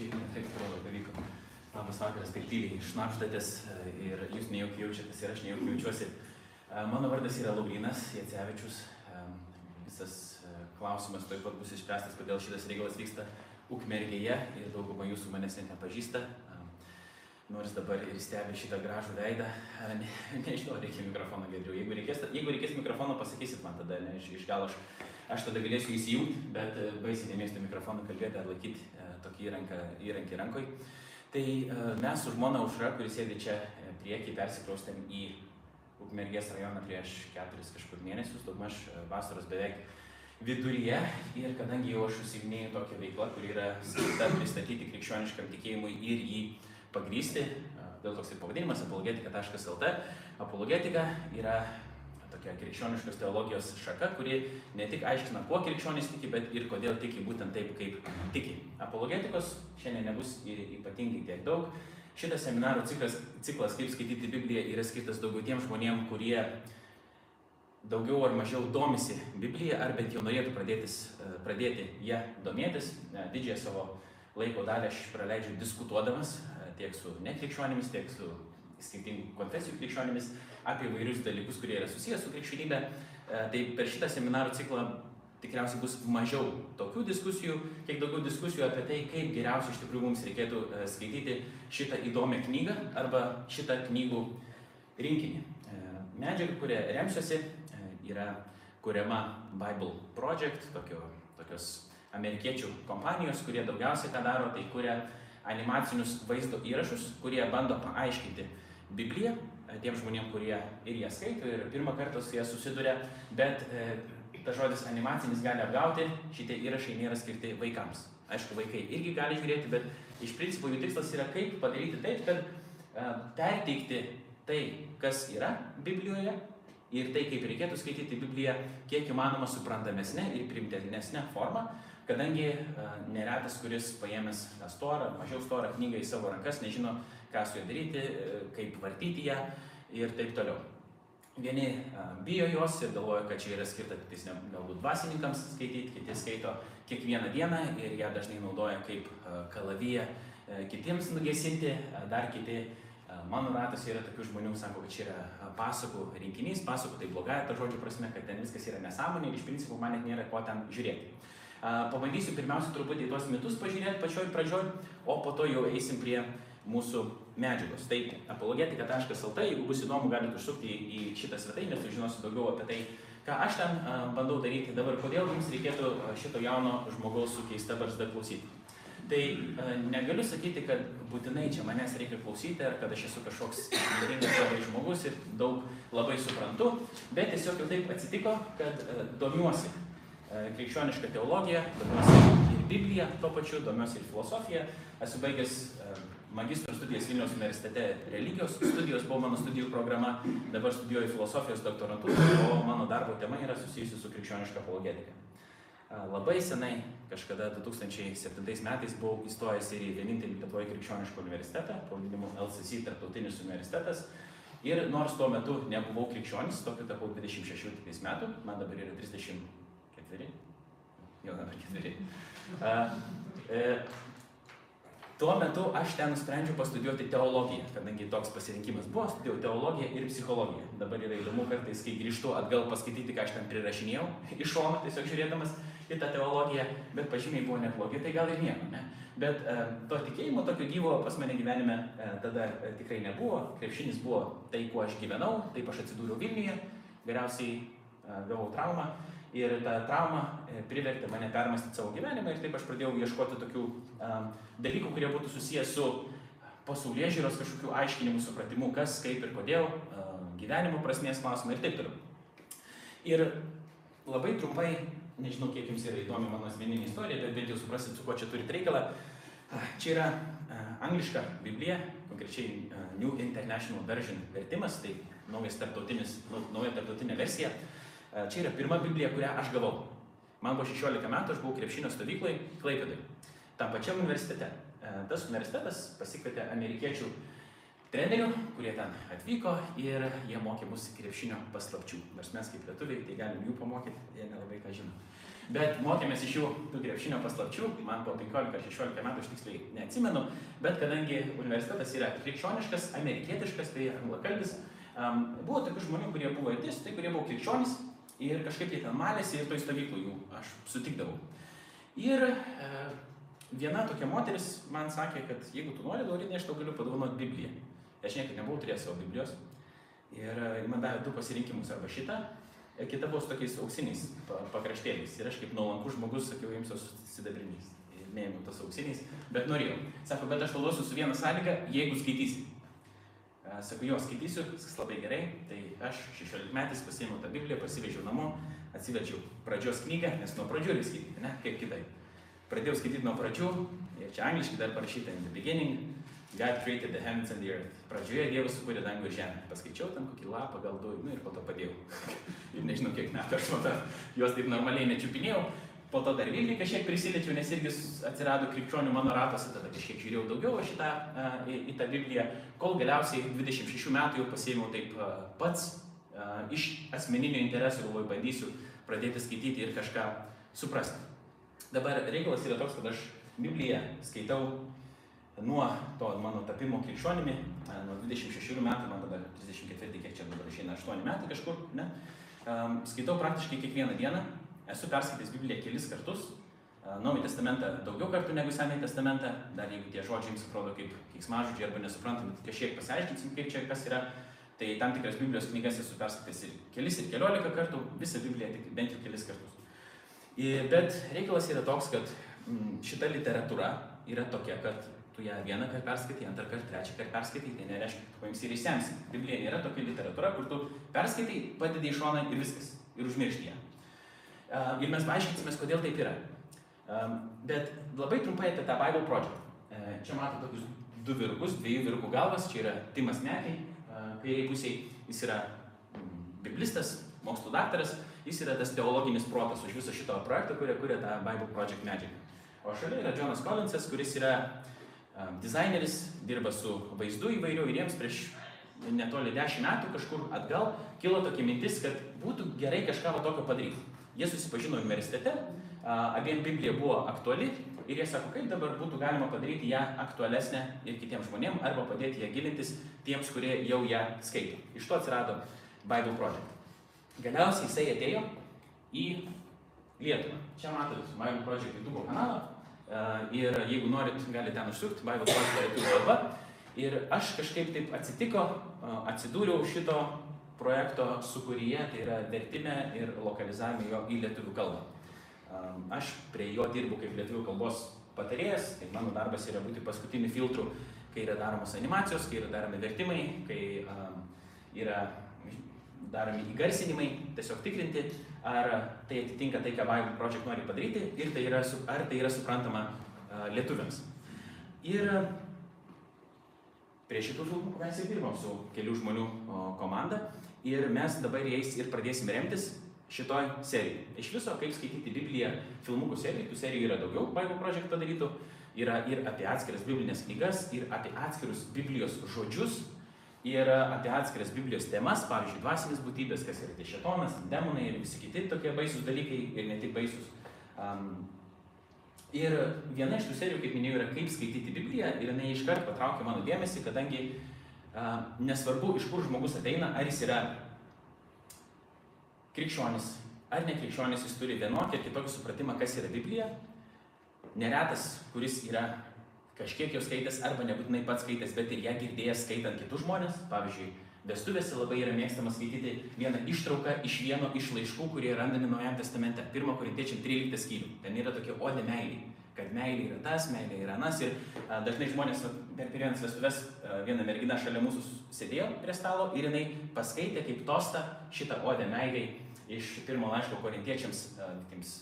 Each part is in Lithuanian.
Šiaip taip atrodo pavyko. Labas vakaras, taip tyliai šnapštatės ir jūs nejaukiai jaučiatės ir aš nejaukiai jaučiuosi. E, Mano vardas yra Laurinas Jacevičius. E, Visas e, klausimas taip pat bus išspręstas, kodėl šitas reikalas vyksta Ukmergėje ir dauguma jūsų manęs net nepažįsta. E, Nors dabar ir stebi šitą gražų veidą. E, Ne, nežinau, reikia mikrofono gedriau. Jeigu reikės, jeigu reikės mikrofono, pasakysit man tada, ne, iš, iš gal aš, aš tada galėsiu įsijungti, bet e, baisiai nemėgstu mikrofoną kalbėti ar laikyti e, tokį įranką, įrankį rankoj. Tai e, mes su žmona Užra, kuris sėdi čia e, priekį, persikraustėm į Ukmergės rajoną prieš keturis kažkur mėnesius, daugmaž e, vasaros beveik viduryje. Ir kadangi jau aš užsiminėjau tokią veiklą, kuri yra skirta pristatyti krikščioniškam tikėjimui ir jį pagrysti, dėl toks ir pavadinimas apologetika.lt. Apologetika yra tokia krikščioniškos teologijos šaka, kuri ne tik aiškina, kuo krikščionys tiki, bet ir kodėl tiki būtent taip, kaip tiki. Apologetikos šiandien nebus ypatingai tiek daug. Šitas seminarų ciklas, ciklas kaip skaityti Bibliją, yra skirtas daugiau tiem žmonėm, kurie daugiau ar mažiau domisi Biblija, ar bent jau norėtų pradėtis, e, pradėti ją domėtis. E, Didžiąją savo laiko dalį aš praleidžiu diskutuodamas e, tiek su nekrikščionimis, tiek su skirtingų konfesijų krikščionimis apie įvairius dalykus, kurie yra susijęs su krikščionybė. E, Tai per šitą seminarų ciklą tikriausiai bus mažiau tokių diskusijų, kiek daugiau diskusijų apie tai, kaip geriausiai iš tikrųjų mums reikėtų e, skaityti šitą įdomią knygą arba šitą knygų rinkinį. E, Medžiaga, kuria remsiuosi, yra kuriama Bible Project, tokio, tokios amerikiečių kompanijos, kurie daugiausiai ką daro, tai kuria animacinius vaizdo įrašus, kurie bando paaiškinti Bibliją e, tiem žmonėm, kurie ir ją skaito, ir pirmą kartą su ją susiduria, bet e, tas žodis animacinis gali apgauti, šitie įrašai nėra skirti vaikams. Aišku, vaikai irgi gali žiūrėti, bet iš principo jų tikslas yra kaip padaryti taip, kad e, perteikti tai, kas yra Biblijoje ir tai, kaip reikėtų skaityti Bibliją, kiek įmanoma suprantamesnė ir primtinesnė forma, kadangi e, neretas, kuris paėmęs storą, mažiau storą knygą į savo rankas, nežino, ką su ja daryti, kaip vartyti ją ir taip toliau. Vieni bijo jos ir galvoja, kad čia yra skirta tik galbūt dvasininkams skaityti, kiti skaito kiekvieną dieną ir ją dažnai naudoja kaip kalaviją kitiems nugesinti, dar kiti mano ratas yra tokių žmonių, sako, kad čia yra pasakų rinkinys, pasakų tai blogąją to žodžio prasme, kad ten viskas yra nesąmonė ir iš principo man net nėra ko ten žiūrėti. Pabandysiu pirmiausia truputį tuos mitus pažiūrėti pačioj pradžioj, o po to jau eisim prie mūsų medžiagos. Tai apologetika.lt, jeigu bus įdomu, galite užsukti į, šitą svetainę, sužinosiu daugiau apie tai, ką aš ten bandau daryti dabar, kodėl jums reikėtų šito jauno žmogaus su keista barzda klausyti. Tai negaliu sakyti, kad būtinai čia manęs reikia klausyti, ar kad aš esu kažkoks ypatingas labai žmogus ir daug labai suprantu, bet tiesiog jau taip atsitiko, kad domiuosi krikščionišką teologiją, domiuosi ir Bibliją, tuo pačiu domiuosi ir filosofiją. Esu baigęs a, magistro studijas Vilniaus universitete religijos studijos buvo mano studijų programa, dabar studijuoju filosofijos doktorantūrą, o mano darbo tema yra susijusi su krikščioniška apologetika. A, Labai senai, kažkada 2007 metais buvau įstojęs ir į vienintelį Lietuvoje krikščionišką universitetą, pavadinimu LCC Tarptautinis universitetas. Ir nors tuo metu nebuvau krikščionis, tokiu tapau 26 tiktais metų, man dabar yra 34, jau dabar 4. A, e, Tuo metu aš ten nusprendžiau pastudijuoti teologiją, kadangi toks pasirinkimas buvo, studijavau teologiją ir psichologiją. Dabar yra įdomu kartais, kai grįžtu atgal paskaityti, ką aš ten prirašinėjau iš šono, tiesiog žiūrėdamas į tą teologiją, bet pažymiai buvo neblogi, tai gal ir nieko, ne? Bet e, to tikėjimo tokio gyvo pas mane gyvenime e, tada e, tikrai nebuvo, krepšinis buvo tai, kuo aš gyvenau, taip aš atsidūriau Vilniuje, galiausiai e, gavau traumą ir ta trauma e, privertė mane permastyti savo gyvenimą ir taip aš pradėjau ieškoti tokių um, dalykų, kurie būtų susijęs su pasaulyje žiūros kažkokiu aiškinimu, supratimu, kas, kaip ir kodėl, um, gyvenimo prasmės klausimai ir taip toliau. Ir labai trumpai, nežinau, kiek jums yra įdomi mano asmeninė istorija, bet bent jau suprasit, su kuo čia turit reikalą. Čia yra angliška Biblija, konkrečiai New International Version vertimas, tai naujas tarptautinis, nau- nauja tarptautinė versija. E, Čia yra pirma Biblija, kurią aš gavau. Man buvo 16 metų, aš buvau krepšinio stovyklai Klaipėdai. Tam pačiam universitete. E, Tas universitetas pasikvietė amerikiečių trenerių, kurie ten atvyko ir jie mokė mus krepšinio paslapčių. Nors mes kaip lietuviai tai galim jų pamokyti, jie nelabai ką žino. Bet mokėmės iš jų tų krepšinio paslapčių, man po 15-16 metų aš tiksliai neatsimenu, bet kadangi universitetas yra krikščioniškas, amerikietiškas, tai anglakalbis, um, buvo tokių žmonių, kurie buvo ir dėstytojai, kurie buvo krikščionys ir kažkaip jie ten malėsi ir toj stovyklų jų aš sutikdavau. Ir e, viena tokia moteris man sakė, kad jeigu tu nori, Laurinai, aš tau galiu padovanoti Bibliją. Aš niekada nebuvau turėjęs savo Biblijos. Ir e, man davė du pasirinkimus arba šitą, kita buvo su tokiais auksiniais pakraštėliais. Ir aš kaip nuolankus žmogus sakiau, esu sidabriniais. Neėmiau tos auksiniais, bet norėjau. Sako, bet aš tau duosiu su viena sąlyga, jeigu skaitysi. E, Sakau, jo, skaitysiu, viskas labai gerai. Tai aš 16 metais pasiėmiau tą Bibliją, pasivežiau namo, atsiverčiau pradžios knygą, nes nuo pradžių reikia skaityti, ne, kaip kitaip. Pradėjau skaityti nuo pradžių, ir čia angliškai dar parašyta in the beginning, God created the heavens and the earth. Pradžioje Dievas sukūrė dangų ir žemę. Paskaičiau tam kokį lapą, gal du, nu ir po to padėjau. ir nežinau, kiek metų aš matau, juos taip normaliai nečiupinėjau. Po to dar Vilniui kažkiek prisiliečiau, nes irgi atsirado krikščionių mano ratose, tada kažkiek žiūrėjau daugiau šitą, į, į tą Bibliją, kol galiausiai 26 metų jau pasėmiau taip pats iš asmeninio interesų, galvoju, bandysiu pradėti skaityti ir kažką suprasti. Dabar reikalas yra toks, kad aš Bibliją skaitau nuo to mano tapimo krikščionimi, nuo 26 metų, man tada 34, kiek čia dabar išeina, 8 metai kažkur, ne, skaitau praktiškai kiekvieną dieną, esu perskaitęs Bibliją kelis kartus, Naują testamentą daugiau kartų negu Senąjį testamentą, dar jeigu tie žodžiai jums atrodo kaip keiksmažodžiai arba nesuprantami, tai kažkiek pasiaiškinsim, kaip čia kas yra, tai tam tikras Biblijos knygas esu perskaitęs ir kelis ir keliolika kartų, visą Bibliją tik bent jau kelis kartus. Bet reikalas yra toks, kad mm, šita literatūra yra tokia, kad tu ją vieną kartą perskaitai, antrą kartą, trečią kartą perskaitai, tai nereiškia, kad tu paimsi ir išsemsi. Biblija nėra tokia literatūra, kur tu perskaitai, padedi į šoną ir viskas, ir užmiršti ją. Ir mes paaiškinsime, kodėl taip yra. Bet labai trumpai apie tą Bible Project. Čia matote tokius du virgus, dviejų virkų galvas, čia yra Timas Mekiai, kairiai pusiai, jis yra mm, biblistas, mokslo daktaras, jis yra tas teologinis protas už viso šito projekto, kurie kuria tą Bible Project medžiagą. O šalia yra Jonas Collinsas, kuris yra dizaineris, dirba su vaizdu įvairiu ir jiems prieš netoli 10 metų kažkur atgal kilo tokia mintis, kad būtų gerai kažką tokio padaryti. Jie susipažino universitete, abiem Biblija buvo aktuali ir jie sako, kaip dabar būtų galima padaryti ją aktualesnę ir kitiems žmonėms arba padėti ją gilintis tiems, kurie jau ją skaito. Iš to atsirado Bible Project. Galiausiai jisai atėjo į Lietuvą. Čia matot Bible Project YouTube kanalą ir jeigu norit, galite ten užsukti, Bible Project lietuvių kalba. Ir aš kažkaip taip atsitiko, atsidūriau šito projekto sukūryje, tai yra vertime ir lokalizavime jo į lietuvių kalbą. Aš prie jo dirbu kaip lietuvių kalbos patarėjas, tai mano darbas yra būti paskutiniu filtru, kai yra daromos animacijos, kai yra daromi vertimai, kai yra daromi įgarsinimai, tiesiog tikrinti, ar tai atitinka tai, ką Bible Project nori padaryti ir tai yra, ar tai yra suprantama lietuviams. Ir prie šitų filmų mes ir dirbam su kelių žmonių komanda ir mes dabar jais ir pradėsim remtis šitoj serijai. Iš viso, kaip skaityti Bibliją filmukų serijai, tų serijų yra daugiau Bible Project padarytų, yra ir apie atskiras biblinės knygas, ir apie atskirus Biblijos žodžius, ir apie atskiras Biblijos temas, pavyzdžiui, dvasinės būtybės, kas yra tie šetonas, demonai ir visi kiti tokie baisus dalykai ir ne tik baisus. Um, ir viena iš tų serijų, kaip minėjau, yra kaip skaityti Bibliją ir jinai iškart patraukė mano dėmesį, kadangi uh, nesvarbu, iš kur žmogus ateina, ar jis yra krikščionis ar nekrikščionis, jis turi vienokį ir kitokį supratimą, kas yra Biblija. Neretas, kuris yra kažkiek jau skaitęs arba nebūtinai pats skaitęs, bet ir ją girdėjęs skaitant kitus žmonės. Pavyzdžiui, vestuvėse labai yra mėgstama skaityti vieną ištrauką iš vieno iš laiškų, kurie randami Naujajame testamente. 1 Korintiečiam 13 skyrių. Ten yra tokia odė meilė. Kad meilė yra tas, meilė yra anas. Ir a, dažnai žmonės per pirmienas vestuvės a, viena mergina šalia mūsų sėdėjo prie stalo ir jinai paskaitė kaip tosta šitą odę meiliai iš pirmo laiško korintiečiams, a, tiems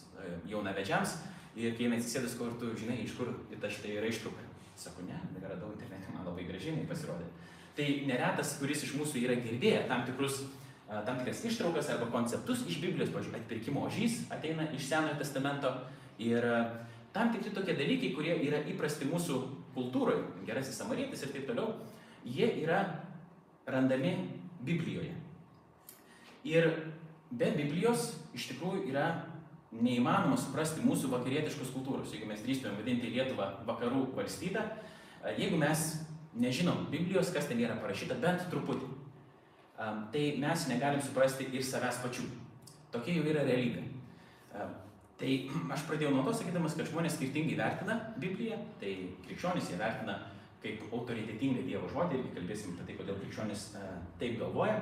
jaunavedžiams. Ir kai jinai atsisėdus, kur tu žinai, iš kur ta šitą yra ištrauka. Sako, ne, radau internete, man labai gražiai pasirodė. Tai neretas, kuris iš mūsų yra girdėję tam tikrus tam tikras ištraukas arba konceptus iš Biblijos, pavyzdžiui, atpirkimo ožys ateina iš Senojo testamento ir tam tikri tokie dalykai, kurie yra įprasti mūsų kultūroje, gerasis samarietis ir taip toliau, jie yra randami Biblijoje. Ir be Biblijos iš tikrųjų yra neįmanoma suprasti mūsų vakarietiškos kultūros, jeigu mes drįstumėm vadinti Lietuvą vakarų valstybę, jeigu mes nežinom Biblijos, kas ten yra parašyta, bent truputį, tai mes negalim suprasti ir savęs pačių. Tokia jau yra realybė. Tai aš pradėjau nuo to sakydamas, kad žmonės skirtingai vertina Bibliją, tai krikščionys ją vertina kaip autoritetingą Dievo žodį, irgi kalbėsim apie tai, kodėl krikščionys taip galvoja.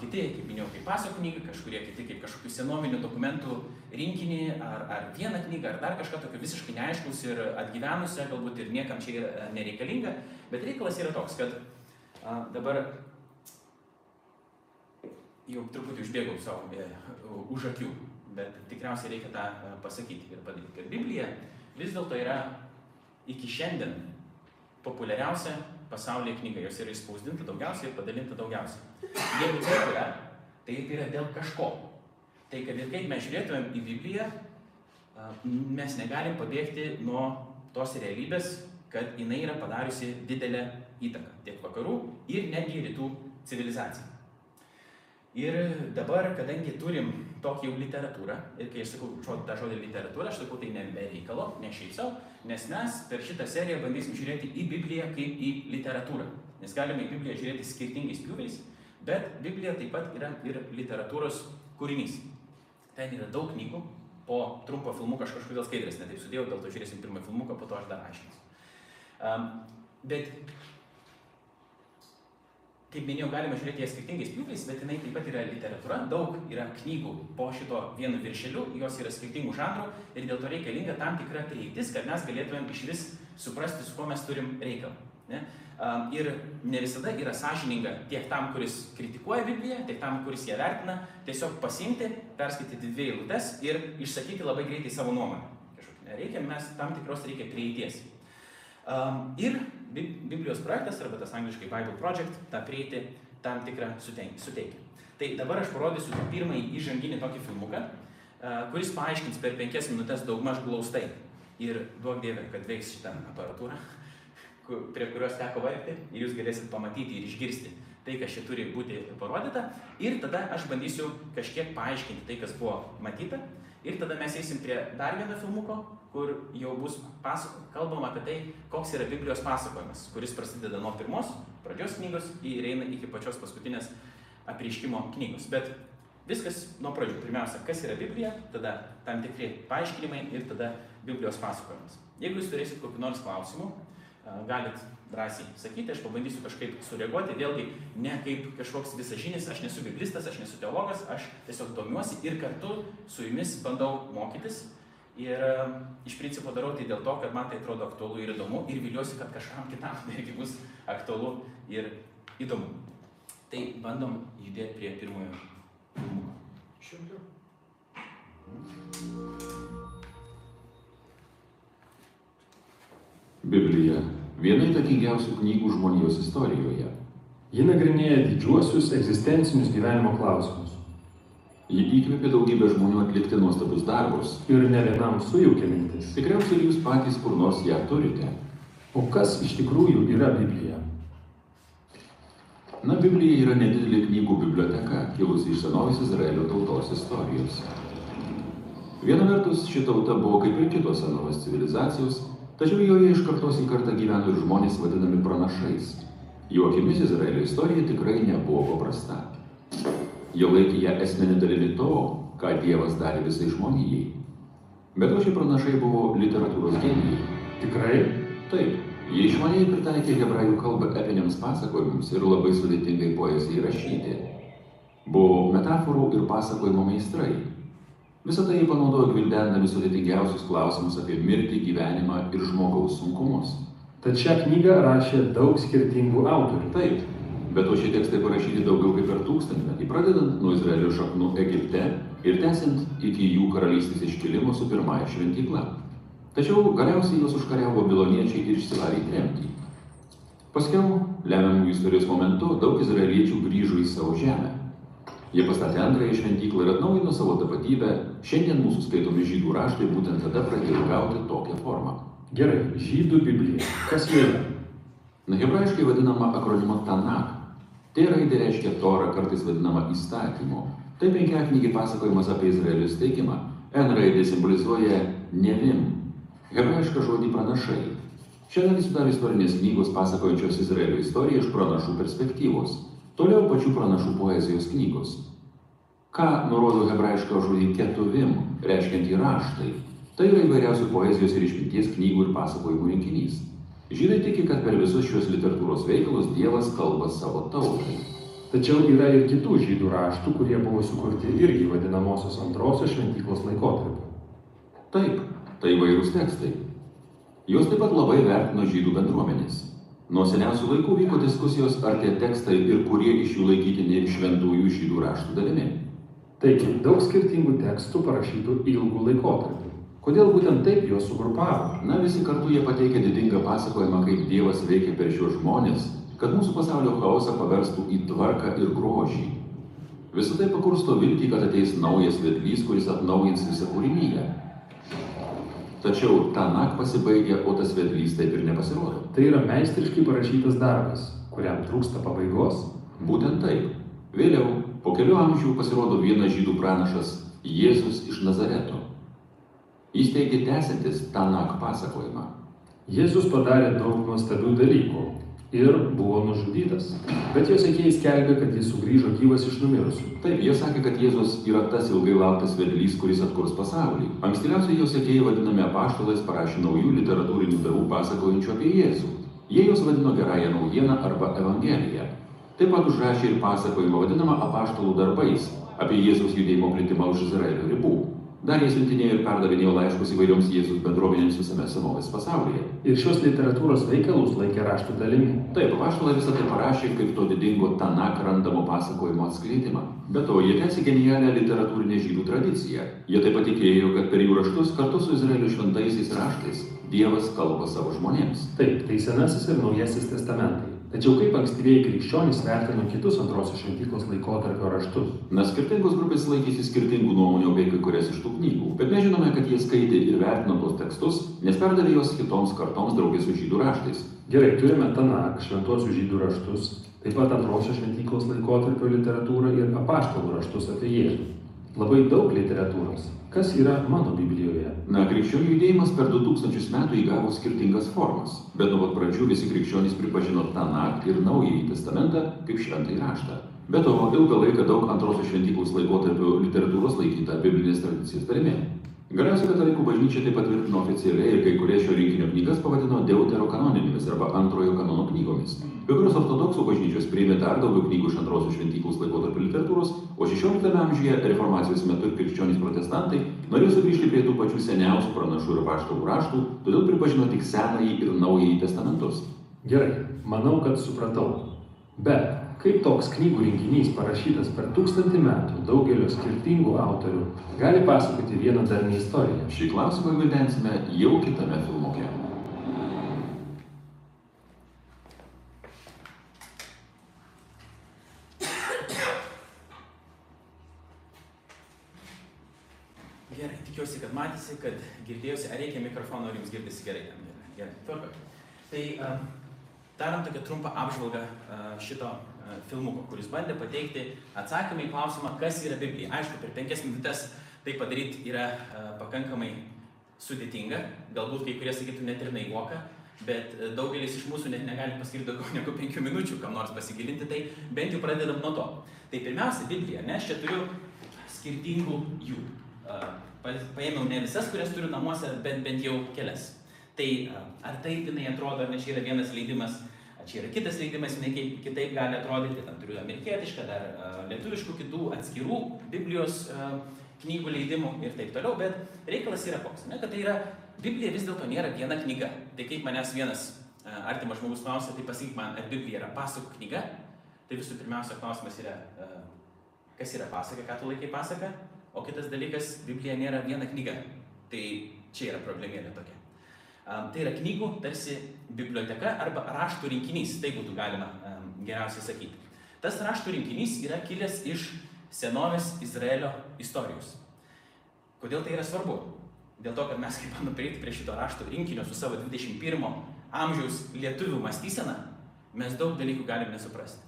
Kiti, kaip minėjau, kaip pasakų knygą, kažkurie kiti kaip kažkokių senovinių dokumentų rinkinį, ar, ar vieną knygą, ar dar kažką tokio visiškai neaiškus ir atgyvenusią, galbūt ir niekam čia yra nereikalinga, bet reikalas yra toks, kad a, dabar jau truputį užbėgau savo e, už akių, bet tikriausiai reikia tą e, pasakyti ir padaryti, kad Biblija vis dėlto yra iki šiandien populiariausia pasaulyje knyga, jos yra įspausdinta daugiausiai ir padalinta daugiausiai. Jeigu taip yra, tai tai yra dėl kažko. Tai kad ir kaip mes žiūrėtumėm į Bibliją, mes negalim pabėgti nuo tos realybės, kad jinai yra padariusi didelę įtaką tiek vakarų ir netgi rytų civilizacijai. Ir dabar, kadangi turim tokią jau literatūrą, ir kai aš sakau žod, tą žodį literatūrą, aš sakau tai ne be reikalo, ne šiaip savo, nes mes per šitą seriją bandysim žiūrėti į Bibliją kaip į literatūrą. Nes galime į Bibliją žiūrėti skirtingais pjūviais, bet Biblija taip pat yra ir literatūros kūrinys. Ten yra daug knygų, po trumpo filmuko aš kažkodėl skaidrės netaip sudėjau, dėl to žiūrėsim pirmą filmuką, po to aš dar aiškinsiu. Um, bet kaip minėjau, galima žiūrėti ją skirtingais pjūviais, bet jinai taip pat yra literatūra, daug yra knygų po šito vienu viršeliu, jos yra skirtingų žanrų ir dėl to reikalinga tam tikra prieitis, kad mes galėtumėm iš vis suprasti, su kuo mes turim reikalą. Ne? Ir ne visada yra sąžininga tiek tam, kuris kritikuoja Bibliją, tiek tam, kuris ją vertina, tiesiog pasimti, perskaityti dvi eilutes ir išsakyti labai greitai savo nuomonę. Nereikia, mes tam tikros reikia prieities. Ir Biblijos projektas, arba tas angliškai Bible Project, tą prieiti tam tikrą suteikia. Tai dabar aš parodysiu pirmąjį įžanginį tokį filmuką, kuris paaiškins per penkias minutės daugmaž glaustai. Ir duok dievė, kad veiks šitą aparatūrą prie kurios teko vargti ir jūs galėsit pamatyti ir išgirsti tai, kas čia turi būti parodyta. Ir tada aš bandysiu kažkiek paaiškinti tai, kas buvo matyta. Ir tada mes eisim prie dar vieno filmuko, kur jau bus pasako, kalbama apie tai, koks yra Biblijos pasakojimas, kuris prasideda nuo pirmos pradžios knygos ir eina iki pačios paskutinės apriškimo knygos. Bet viskas nuo pradžių. Pirmiausia, kas yra Biblija, tada tam tikri paaiškinimai ir tada Biblijos pasakojimas. Jeigu jūs turėsit kokiu nors klausimu, galit drąsiai sakyti, aš pabandysiu kažkaip sureaguoti, vėlgi ne kaip kažkoks visažinis, aš nesu biblistas, aš nesu teologas, aš tiesiog domiuosi ir kartu su jumis bandau mokytis. Ir iš principo darau tai dėl to, kad man tai atrodo aktualu ir įdomu ir viliuosi, kad kažkam kitam irgi bus aktualu ir įdomu. Tai bandom judėti prie pirmojo filmuko. Šiandien. Biblija - viena įtakingiausių knygų žmonijos istorijoje. Ji nagrinėja didžiuosius egzistencinius gyvenimo klausimus. Ji įkvėpė daugybę žmonių atlikti nuostabius darbus. Ir ne vienam sujaukė mintis. Tikriausiai jūs patys kur nors ją turite. O kas iš tikrųjų yra Biblija? Na, Biblija yra nedidelė knygų biblioteka, kilusi iš senovės Izraelio tautos istorijos. Viena vertus, ši tauta buvo kaip ir kitos senovės civilizacijos, tačiau joje iš kartos į kartą gyveno ir žmonės vadinami pranašais. Jų akimis Izraelio istorija tikrai nebuvo paprasta. Jie laikė ją esminį dalimi to, ką Dievas darė visai žmonijai. Bet o šie pranašai buvo literatūros genijai. Tikrai? Taip, jie išmaniai pritaikė hebrajų kalbą epiniams pasakojimams ir labai sudėtingai poezijai rašyti. Buvo metaforų ir pasakojimo meistrai. Visą tai jie panaudojo gvildendami sudėtingiausius klausimus apie mirtį, gyvenimą ir žmogaus sunkumus. Tad šią knygą rašė daug skirtingų autorių. Taip, bet o šie tekstai parašyti daugiau kaip per tūkstantmetį, pradedant nuo Izraelio šaknų Egipte ir tęsiant iki jų karalystės iškilimo su pirmąja šventykla. Tačiau galiausiai juos užkariavo babiloniečiai ir išsivarė į tremtį. Paskiau, lemiamų istorijos momentu, daug izraeliečių grįžo į savo žemę. Jie pastatė antrąją šventyklą ir atnaujino savo tapatybę. Šiandien mūsų skaitomi žydų raštai būtent tada pradėjo gauti tokią formą. Gerai, žydų Biblija. Kas jie yra? Na, hebrajiškai vadinama akronimu Tanak. Tai raidė reiškia Torą, kartais vadinama įstatymu. Tai penkiaknygiai pasakojimas apie Izraelio steigimą. N raidė simbolizuoja nevim. Hebrajišką žodį pranašai. Šią dalį sudaro istorinės knygos pasakojančios Izraelio istoriją iš pranašų perspektyvos. Toliau pačių pranašų poezijos knygos. Ką nurodo hebrajišką žodį ketuvim, reiškiantį raštai. Tai yra įvairiausių poezijos ir išminties knygų ir pasakojimų rinkinys. Žydai tiki, kad per visus šios literatūros veikalus Dievas kalba savo tautai. Tačiau yra ir kitų žydų raštų, kurie buvo sukurti irgi vadinamosios antrosios šventyklos laikotarpiu. Taip, tai įvairūs tekstai. Juos taip pat labai vertino žydų bendruomenės. Nuo seniausių laikų vyko diskusijos, ar tie tekstai ir kurie iš jų laikytini šventųjų žydų raštų dalimi. Taigi, daug skirtingų tekstų parašytų ilgų laikotarpių. Kodėl būtent taip juos sugrupavo? Na, visi kartu jie pateikia didingą pasakojimą, kaip Dievas veikia per šios žmonės, kad mūsų pasaulio chaosą paverstų į tvarką ir grožį. Visą tai pakursto viltį, kad ateis naujas vedlys, kuris atnaujins visą kūrinyje. Tačiau tą naktį pasibaigia, o tas vedlys taip ir nepasirodo. Tai yra meistriškai parašytas darbas, kuriam trūksta pabaigos. Būtent taip. Vėliau, po kelių amžių pasirodo vienas žydų pranašas Jėzus iš Nazareto. Jis teigia tęsiantis tą naktį pasakojimą. Jėzus padarė daug nuostabių dalykų ir buvo nužudytas. Bet jo sekėjai skelbė, kad jis sugrįžo gyvas iš numirusių. Taip, jie sakė, kad Jėzus yra tas ilgai lauktas vedlys, kuris atkurs pasaulį. Ankstyviausiai jo sekėjai vadinami apaštalais parašė naujų literatūrinių darbų pasakojančių apie Jėzų. Jie juos vadino gerąją naujieną arba evangeliją. Taip pat užrašė ir pasakojimą vadinamą apaštalų darbais apie Jėzaus judėjimo plitimą už Izraelio ribų. Dar jie siuntinėjo ir perdavinėjo laiškus įvairioms Jėzus bendruomenėms visame senovės pasaulyje. Ir šios literatūros veikalus laikė raštų dalimi. Taip, apaštalai visą tai parašė kaip to didingo Tanak randamo pasakojimo atskleidimą. Be to, jie tęsė genialią literatūrinę žydų tradiciją. Jie taip pat tikėjo, kad per jų raštus kartu su Izraelio šventaisiais raštais Dievas kalba savo žmonėms. Taip, tai Senasis ir Naujasis testamentai. Tačiau kaip ankstyvieji krikščionys vertino kitus antrosios šventyklos laikotarpio raštus? Na, skirtingos grupės laikėsi skirtingų nuomonių apie kai kurias iš tų knygų, bet mes žinome, kad jie skaitė ir vertino tos tekstus, nes perdavė juos kitoms kartoms draugės su žydų raštais. Gerai, turime Tanak, šventuosius žydų raštus, taip pat antrosios šventyklos laikotarpio literatūrą ir apaštalų raštus apie Jėzų. Labai daug literatūros. Kas yra mano Biblijoje? Na, krikščionių judėjimas per 2000 metų įgavo skirtingas formas, bet nuo pat pradžių visi krikščionys pripažino Tanak ir Naująjį testamentą kaip šventąjį raštą. Be to, ilgą laiką daug antrosios šventyklos laikotarpio literatūros laikyta biblinės tradicijos dalimi. Galiausiai katalikų bažnyčia tai patvirtino oficialiai ir kai kurie šio rinkinio knygas pavadino deuterokanoninėmis arba antrojo kanono knygomis. Kai kurios ortodoksų bažnyčios priėmė dar daugiau knygų iš antrosios šventyklos laikotarpio literatūros, o 16 amžiuje reformacijos metu ir krikščionys protestantai norėjo sugrįžti prie tų pačių seniausių pranašų ir paštalų raštų, todėl pripažino tik senąjį ir naująjį testamentus. Gerai, manau, kad supratau. Bet kaip toks knygų rinkinys parašytas per tūkstantį metų daugelio skirtingų autorių gali pasakoti vieną darnį istoriją? Šį klausimą gvildensime jau kitame filmuke. Gerai, tikiuosi, kad matėsi, kad girdėjusi, ar reikia mikrofono, ar jums girdisi gerai. Gerai, gerai. Tai uh, darom tokią trumpą apžvalgą uh, šito filmuko, kuris bandė pateikti atsakymą į klausimą, kas yra Biblija. Aišku, per penkias minutės tai padaryti yra uh, pakankamai sudėtinga, galbūt kai kurie sakytų net ir naivoka, bet uh, daugelis iš mūsų net negali paskirti daugiau negu penkių minučių, kam nors pasigilinti, tai bent jau pradedam nuo to. Tai pirmiausia, Biblija, ne, aš čia turiu skirtingų jų. Paėmiau ne visas, kurias turiu namuose, bet bent jau kelias. Tai ar taip jinai atrodo, ar ne čia yra vienas leidimas, čia yra kitas leidimas, jinai kaip kitaip gali atrodyti, tam turiu amerikietišką, dar uh, lietuviškų kitų atskirų Biblijos uh, knygų leidimų ir taip toliau, bet reikalas yra koks, ne, kad tai yra, Biblija vis dėlto nėra viena knyga. Tai kaip manęs vienas uh, artimas žmogus klausia, tai pasakyk man, ar Biblija yra pasakų knyga, tai visų pirmiausia klausimas yra, kas yra pasaka, ką tu laikai pasaka, o kitas dalykas, Biblija nėra viena knyga. Tai čia yra problemėlė tokia. Tai yra knygų tarsi biblioteka arba raštų rinkinys, tai būtų galima geriausiai sakyti. Tas raštų rinkinys yra kilęs iš senovės Izraelio istorijos. Kodėl tai yra svarbu? Dėl to, kad mes kaip bandom prieiti prie šito rašto rinkinio su savo 21 amžiaus lietuvių mąstysena, mes daug dalykų galim nesuprasti.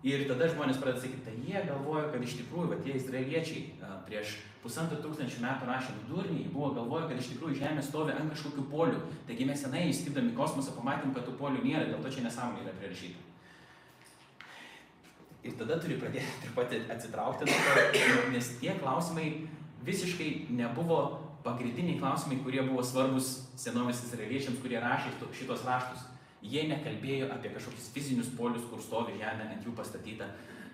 Ir tada žmonės pradeda sakyti, tai jie galvoja, kad iš tikrųjų, va, tie izraeliečiai prieš pusantrų tūkstančių metų rašė vidurniai, buvo galvoja, kad iš tikrųjų Žemė stovi ant kažkokių polių. Taigi mes senai įskridami kosmosą pamatėm, kad tų polių nėra, dėl to čia nesąmonė yra prirašyta. Ir tada turi pradėti truputį atsitraukti nuo to, nes tie klausimai visiškai nebuvo pagrindiniai klausimai, kurie buvo svarbus senovės izraeliečiams, kurie rašė šitos raštus. Jie nekalbėjo apie kažkokius fizinius polius, kur stovi žemė ant jų pastatyta.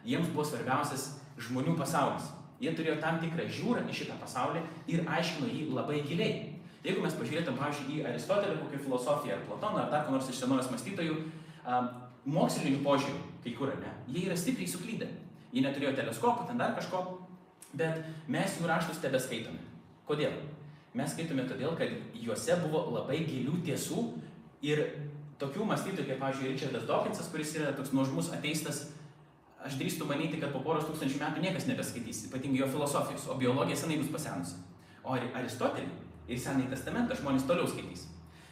Jiems buvo svarbiausias žmonių pasaulis. Jie turėjo tam tikrą žiūrą į šitą pasaulį ir aiškino jį labai giliai. Jeigu mes pažiūrėtum, pavyzdžiui, į Aristotelį, kokią filosofiją, ar Platoną, ar dar ko nors iš senovės mąstytojų, mokslinių požiūrių, kai kur, ne, jie yra stipriai suklydę. Jie neturėjo teleskopų, ten dar kažko, bet mes jų raštus tebeskaitome. Kodėl? Mes skaitome todėl, kad juose buvo labai gilių tiesų ir tokių mąstytojų, kaip, pavyzdžiui, Richardas Dawkinsas, kuris yra toks nuožmus ateistas, aš drįstu manyti, kad po poros tūkstančių metų niekas nebeskaitys, ypatingai jo filosofijos, o biologija senai bus pasenusi. O Aristotelį ir Senąjį testamentą žmonės toliau skaitys.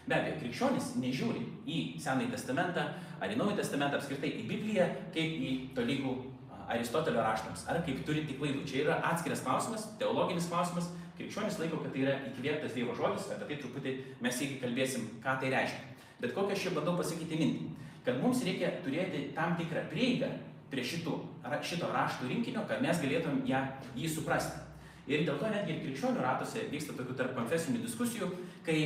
Be abejo, krikščionis nežiūri į Senąjį testamentą ar į Naują testamentą, apskritai į Bibliją, kaip į tolygų Aristotelio raštams, ar kaip turinti klaidų. Čia yra atskiras klausimas, teologinis klausimas. Krikščionis laiko, kad tai yra įkvėptas Dievo žodis, apie tai truputį mes irgi kalbėsim, ką tai reiškia. Bet kokią aš čia bandau pasakyti mintį, kad mums reikia turėti tam tikrą prieigą prie šitų, šito raštų rinkinio, kad mes galėtum ją, jį suprasti. Ir dėl to netgi ir krikščionių ratuose vyksta tokių tarp konfesinių diskusijų, kai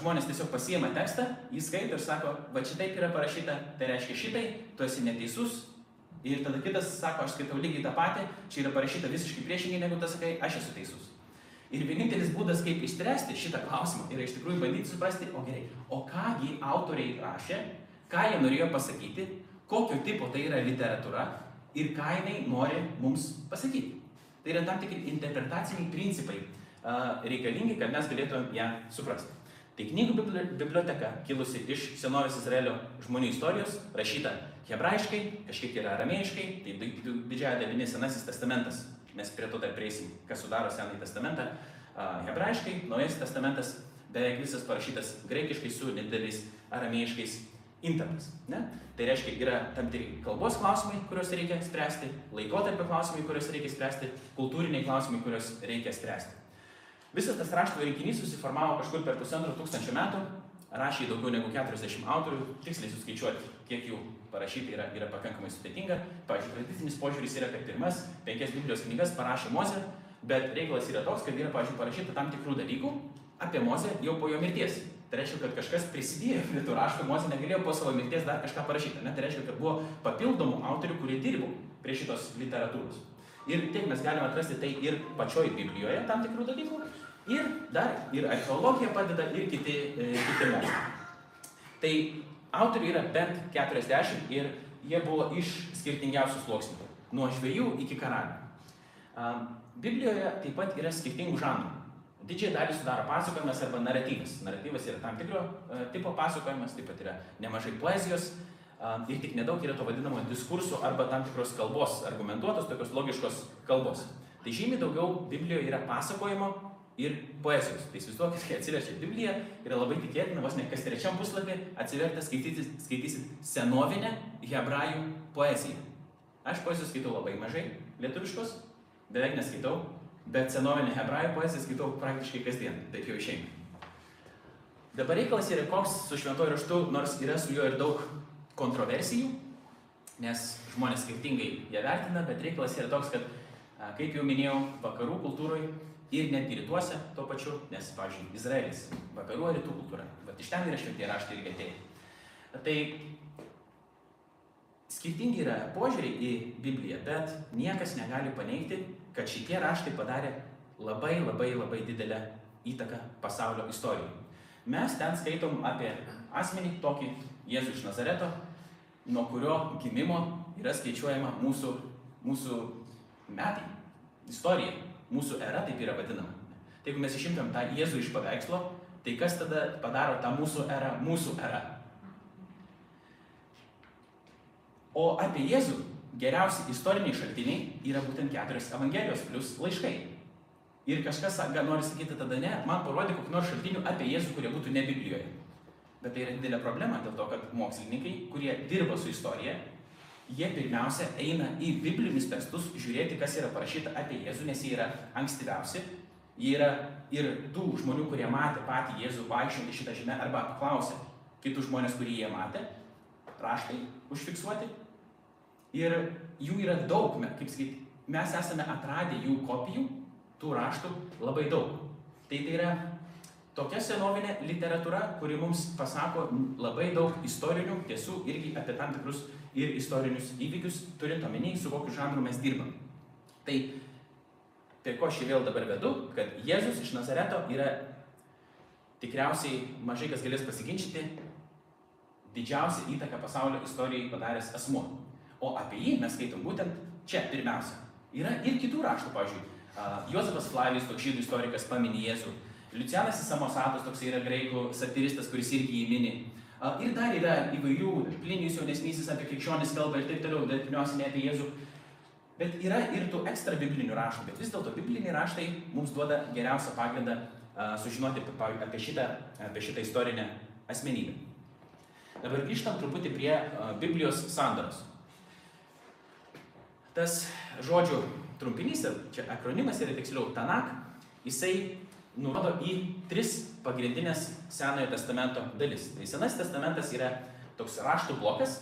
žmonės tiesiog pasiema tekstą, jį skaito ir sako, va šitaip yra parašyta, tai reiškia šitai, tu esi neteisus. Ir tada kitas sako, aš skaitau lygiai tą patį, čia yra parašyta visiškai priešingai negu tas sakai, aš esu teisus. Ir vienintelis būdas, kaip išspręsti šitą klausimą, yra iš tikrųjų bandyti suprasti, o gerai, o kągi autoriai rašė, ką jie norėjo pasakyti, kokio tipo tai yra literatūra ir ką jinai nori mums pasakyti. Tai yra tam tikri interpretaciniai principai reikalingi, kad mes galėtumėm ją suprasti. Tai knygų biblioteka, kilusi iš senovės Izraelio žmonių istorijos, rašyta hebrajiškai, kažkiek yra aramėjiškai, tai didžiąją dalimi Senasis testamentas mes prie to dar prieisim, kas sudaro Senąjį testamentą. Hebrajiškai, Naujasis testamentas beveik visas parašytas graikiškai su nedideliais aramėjiškais intarpais. Ne? Tai reiškia, yra tam tikri kalbos klausimai, kuriuos reikia spręsti, laikotarpio klausimai, kuriuos reikia spręsti, kultūriniai klausimai, kuriuos reikia spręsti. Visas tas raštų rinkinys susiformavo kažkur per pusantro tūkstančio metų, rašė daugiau negu 40 autorių, tiksliai suskaičiuoti, kiek jų parašyti yra, yra pakankamai sudėtinga. Pavyzdžiui, tradicinis požiūris yra, kad pirmas penkias Biblijos knygas parašė Mozė, bet reikalas yra toks, kad yra, pavyzdžiui, parašyta tam tikrų dalykų apie Mozę jau po jo mirties. Tai reiškia, kad kažkas prisidėjo prie tų raštų, Mozė negalėjo po savo mirties dar kažką parašyti. Ne? Tai reiškia, kad buvo papildomų autorių, kurie dirbo prie šitos literatūros. Ir taip mes galime atrasti tai ir pačioj Biblijoje tam tikrų dalykų. Ir dar ir archeologija padeda ir kiti, e, kiti mokslai. Tai Autorių yra bent 40 ir jie buvo iš skirtingiausių sluoksnių. Nuo žvėjų iki karalių. Biblijoje taip pat yra skirtingų žanrų. Didžiąją dalį sudaro pasakojimas arba naratyvas. Naratyvas yra tam tikro uh, tipo pasakojimas, taip pat yra nemažai poezijos ir tik nedaug yra to vadinamo diskursų arba tam tikros kalbos, argumentuotos, tokios logiškos kalbos. Tai žymiai daugiau Biblijoje yra pasakojimo ir poezijos. Tai įsivaizduokit, kai atsiverčia Bibliją, yra labai tikėtina, vos ne kas trečiam puslapį atsivertę skaitysit, skaitysit senovinę hebrajų poeziją. Aš poezijos skaitau labai mažai, lietuviškos, beveik neskaitau, bet senovinę hebrajų poeziją skaitau praktiškai kasdien, taip jau išeina. Dabar reikalas yra koks su šventoju raštu, nors yra su juo ir daug kontroversijų, nes žmonės skirtingai ją vertina, bet reikalas yra toks, kad, kaip jau minėjau, vakarų kultūroje ir netgi rytuose tuo pačiu, nes, pavyzdžiui, Izraelis, vakarų ar rytų kultūra, bet iš ten yra šventie raštai irgi atėję. Tai skirtingi yra požiūriai į Bibliją, bet niekas negali paneigti, kad šitie raštai padarė labai labai labai didelę įtaką pasaulio istorijai. Mes ten skaitom apie asmenį tokį Jėzų iš Nazareto, nuo kurio gimimo yra skaičiuojama mūsų, mūsų metai, istorija mūsų era taip yra vadinama. Tai jeigu mes išimtam tą Jėzų iš paveikslo, tai kas tada padaro tą mūsų erą mūsų era? O apie Jėzų geriausi istoriniai šaltiniai yra būtent keturios Evangelijos plus laiškai. Ir kažkas nori sakyti tada ne, man parodė kokį nors šaltinių apie Jėzų, kurie būtų ne Biblijoje. Bet tai yra didelė problema dėl to, kad mokslininkai, kurie dirba su istorija, jie pirmiausia eina į biblinius tekstus žiūrėti, kas yra parašyta apie Jėzų, nes jie yra ankstyviausi. Jie yra ir tų žmonių, kurie matė patį Jėzų vaikščioti šitą žemę arba apklausė kitus žmonės, kurį jie matė, raštai užfiksuoti. Ir jų yra daug, kaip sakyti, mes esame atradę jų kopijų, tų raštų labai daug. Tai tai yra tokia senovinė literatūra, kuri mums pasako labai daug istorinių tiesų irgi apie tam tikrus ir istorinius įvykius, turint omeny, su kokiu žanru mes dirbam. Tai prie ko aš čia vėl dabar vedu, kad Jėzus iš Nazareto yra tikriausiai mažai kas galės pasiginčyti didžiausią įtaką pasaulio istorijai padaręs asmuo. O apie jį mes skaitom būtent čia pirmiausia. Yra ir kitų raštų, pavyzdžiui, Jozapas Flavijus, toks žydų istorikas, paminė Jėzų. Liucianas Samosatas, toks yra graikų satiristas, kuris irgi jį mini. Ir dar yra įvairių, Plinijus jaunesnysis apie krikščionis kalbą ir taip toliau, bet pirmiausia ne apie Jėzų. Bet yra ir tų ekstra biblinių raštų, bet vis dėlto bibliniai raštai mums duoda geriausią pagrindą sužinoti apie šitą, apie šitą istorinę asmenybę. Dabar grįžtam truputį prie Biblijos sandaros. Tas žodžių trumpinys, čia akronimas yra tiksliau Tanak, jisai nurodo į tris pagrindinės Senojo testamento dalis. Tai Senas testamentas yra toks raštų blokas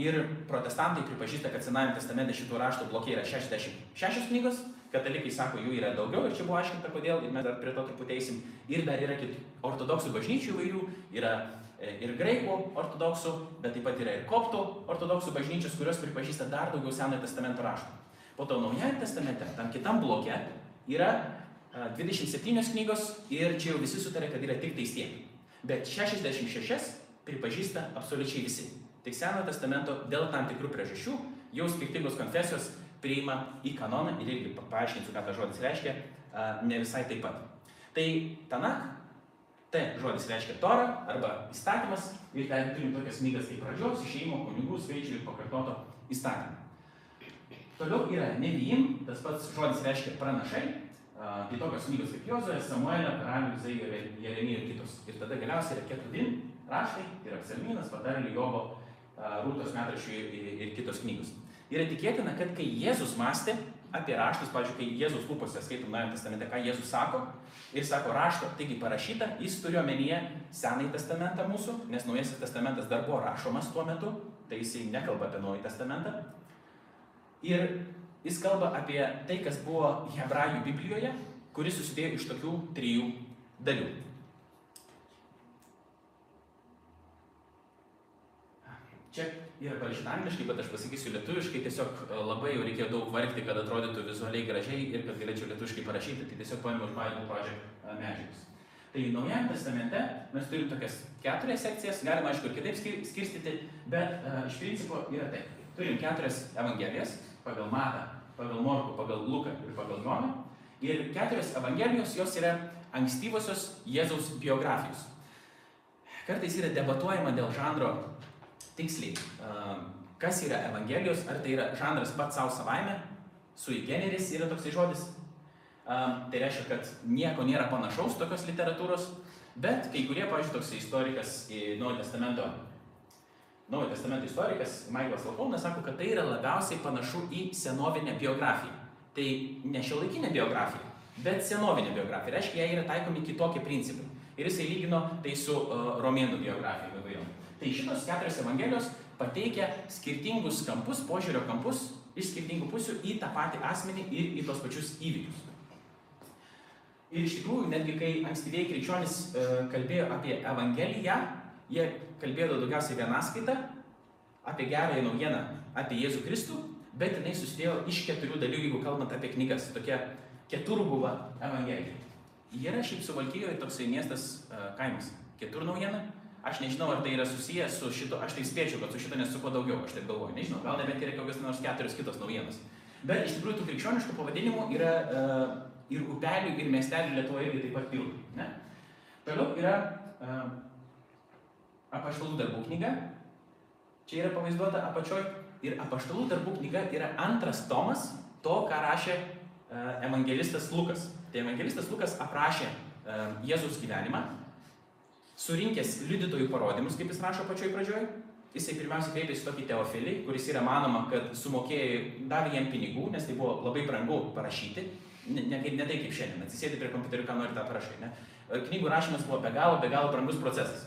ir protestantai pripažįsta, kad Senajame testamente šitų raštų blokė yra 66 knygos, katalikai sako, jų yra daugiau ir čia buvo aiškinta kodėl ir mes dar prie to truputį eisim. Ir dar yra kitų ortodoksų bažnyčių įvairių, yra e, ir graikų ortodoksų, bet taip pat yra ir koptų ortodoksų bažnyčios, kurios pripažįsta dar daugiau Senojo testamento raštų. Po to Naujajame testamente, tam kitam bloke, yra 27 knygos ir čia jau visi sutarė, kad yra tik tais tiek. Bet 66 pripažįsta absoliučiai visi. Tik Senojo testamento dėl tam tikrų priežasčių jau skirtingos konfesijos priima į kanoną ir irgi paaiškinsiu, ką tas žodis reiškia, ne visai taip pat. Tai Tanak, T žodis reiškia Tora arba įstatymas ir ten turim tokias knygas kaip pradžios, išėjimo, kunigų, skaičių ir pakartoto įstatymą. Toliau yra Nevijim, tas pats žodis reiškia pranašai, tai tokios knygos kaip Jozoje, Samuelio, Karalių, Izaijo, Jeremija ir kitos. Ir tada galiausiai yra Ketuvin raštai, yra Psalminas, Patarlį, Jobo, Rūtos metrašių ir, ir kitos knygos. Yra tikėtina, kad kai Jėzus mąstė apie raštus, pavyzdžiui, kai Jėzus lūpose skaitom Naujame testamente, ką Jėzus sako, ir sako rašto, taigi parašyta, jis turi omenyje Senąjį testamentą mūsų, nes Naujasis testamentas dar buvo rašomas tuo metu, tai jisai nekalba apie Naująjį testamentą. Ir jis kalba apie tai, kas buvo Hebrajų Biblijoje, kuris susidėjo iš tokių trijų dalių. Čia yra parašyta angliškai, bet aš pasakysiu lietuviškai, tiesiog e, labai jau reikėjo daug vargti, kad atrodytų vizualiai gražiai ir kad galėčiau lietuviškai parašyti, tai tiesiog paėmiau iš Bible Project e, medžiagas. Tai Naujajame testamente mes turim tokias keturias sekcijas, galima aišku ir kitaip skirstyti, bet uh, iš principo yra taip. Turim keturias evangelijas pagal Matą, pagal Morku, pagal Luką ir pagal Joną. Ir keturios evangelijos jos yra ankstyvosios Jėzaus biografijos. Kartais yra debatuojama dėl žanro tiksliai, kas yra Evangelijos, ar tai yra žanras pats savo savaime, sui generis yra toksai žodis. Tai reiškia, kad nieko nėra panašaus tokios literatūros, bet kai kurie, pavyzdžiui, toks istorikas Naujojo testamento, Naujojo testamento istorikas Michaelas Lakonas sako, kad tai yra labiausiai panašu į senovinę biografiją. Tai ne šiuolaikinė biografija, bet senovinė biografija. Reiškia, jai yra taikomi kitokie principai. Ir jisai lygino tai su uh, romėnų biografija įvairiom. Tai šitos keturios evangelijos pateikia skirtingus kampus, požiūrio kampus iš skirtingų pusių į tą patį asmenį ir į tos pačius įvykius. Ir iš tikrųjų, netgi kai ankstyvėjai krikščionys e, kalbėjo apie Evangeliją, jie kalbėjo daugiausiai vienaskaitą apie gerąją naujieną apie Jėzų Kristų, bet jinai susidėjo iš keturių dalių, jeigu kalbant apie knygas, tokia keturguba Evangelija. Yra šiaip suvalkyjoje toksai miestas, e, kaimas, ketur naujiena, Aš nežinau, ar tai yra susijęs su šito, aš tai spėčiau, kad su šito nesu kuo daugiau, aš taip galvoju. Nežinau, gal nebent yra kokios nors keturios kitos naujienos. Bet iš tikrųjų tų krikščioniškų pavadinimų yra uh, ir upelių, ir miestelių Lietuvoje irgi taip pat pilna. Toliau yra uh, apaštalų darbų knyga. Čia yra pavaizduota apačioj. Ir apaštalų darbų knyga yra antras tomas to, ką rašė uh, evangelistas Lukas. Tai evangelistas Lukas aprašė uh, Jėzus gyvenimą, surinkęs liudytojų parodymus, kaip jis rašo pačioj pradžioj, jisai pirmiausia kreipėsi tokį teofilį, kuris yra manoma, kad sumokėjo, davė jam pinigų, nes tai buvo labai brangu parašyti, ne, ne, ne tai kaip šiandien, atsisėdi prie kompiuterio, ką nori tą parašai. Ne? Knygų rašymas buvo be galo, be galo brangus procesas.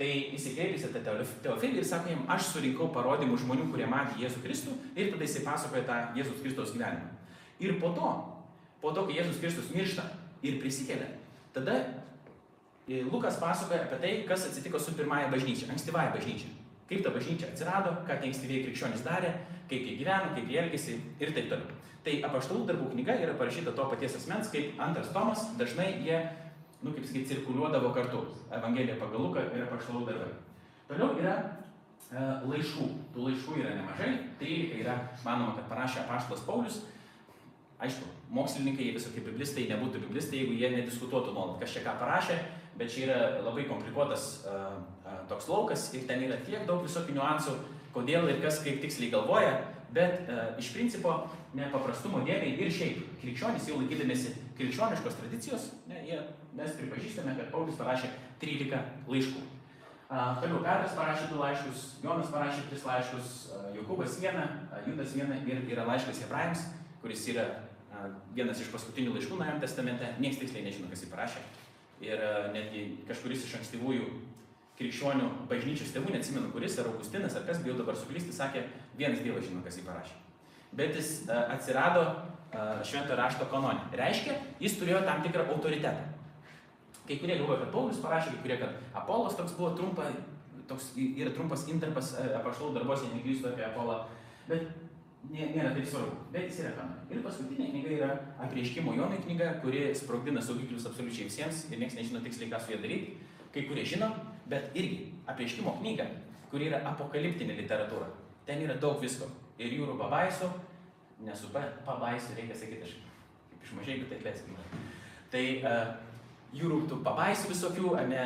Tai įsikreipėsi tą teofilį ir sako jam, aš surinkau parodymų žmonių, kurie matė Jėzų Kristų ir tada jisai pasakoja tą Jėzus Kristaus gyvenimą. Ir po to, po to, kai Jėzus Kristus miršta ir prisikelia, tada e, Lukas pasakoja apie tai, kas atsitiko su pirmąja bažnyčia, ankstyvąja bažnyčia. Kaip ta bažnyčia atsirado, ką tie ankstyvieji krikščionys darė, kaip jie gyveno, kaip jie elgėsi ir taip toliau. Tai apaštalų darbų knyga yra parašyta to paties asmens, kaip antras Tomas, dažnai jie nu, kaip sakyti, cirkuliuodavo kartu. Evangelija pagal Luką ir apaštalų darbai. Toliau yra e, laiškų. Tų laiškų yra nemažai. 13 yra, manoma, kad parašė apaštalas Paulius. Aišku, mokslininkai, visokie biblistai nebūtų biblistai, jeigu jie nediskutuotų nuolat, kas čia ką parašė, bet čia yra labai komplikuotas uh, uh, toks laukas ir ten yra tiek daug visokių niuansų, kodėl ir kas kaip tiksliai galvoja, bet uh, iš principo nepaprastumo dėliai ir šiaip krikščionys jau laikydamėsi krikščioniškos tradicijos, ne, jie, mes pripažįstame, kad Paulius parašė 13 laiškų. Toliau Petras parašė du laiškus, Jonas parašė tris laiškus, Jokūbas vieną, Judas vieną ir yra laiškas Hebrajams, kuris yra uh, vienas iš paskutinių laiškų Naujam testamente, niekas tiksliai nežino, kas jį parašė. Ir uh, netgi kažkuris iš ankstyvųjų krikščionių bažnyčios tėvų, neatsimenu kuris, ar Augustinas, ar kas, bijau dabar suklysti, sakė, vienas Dievas žino, kas jį parašė. Bet jis uh, atsirado šventojo rašto kanone. Reiškia, jis turėjo tam tikrą autoritetą. Kai kurie galvoja, kad Paulius parašė, kai kurie, kad Apolas toks buvo trumpa, toks yra trumpas interpas apaštalų darbuose, neklystu apie Apolą, bet nėra taip svarbu, bet jis yra kanone. Ir paskutinė knyga yra apreiškimo Jonai knyga, kuri sprogdina saugiklius absoliučiai visiems ir niekas nežino tiksliai, ką su jie daryti. Kai kurie žino, bet irgi apreiškimo knyga, kuri yra apokaliptinė literatūra. Ten yra daug visko. Ir jūrų babaisų, nesu pabaisų, reikia sakyti, aš kaip iš mažai, bet atleiskime. Tai uh, jūrų tų pabaisų visokių, ne,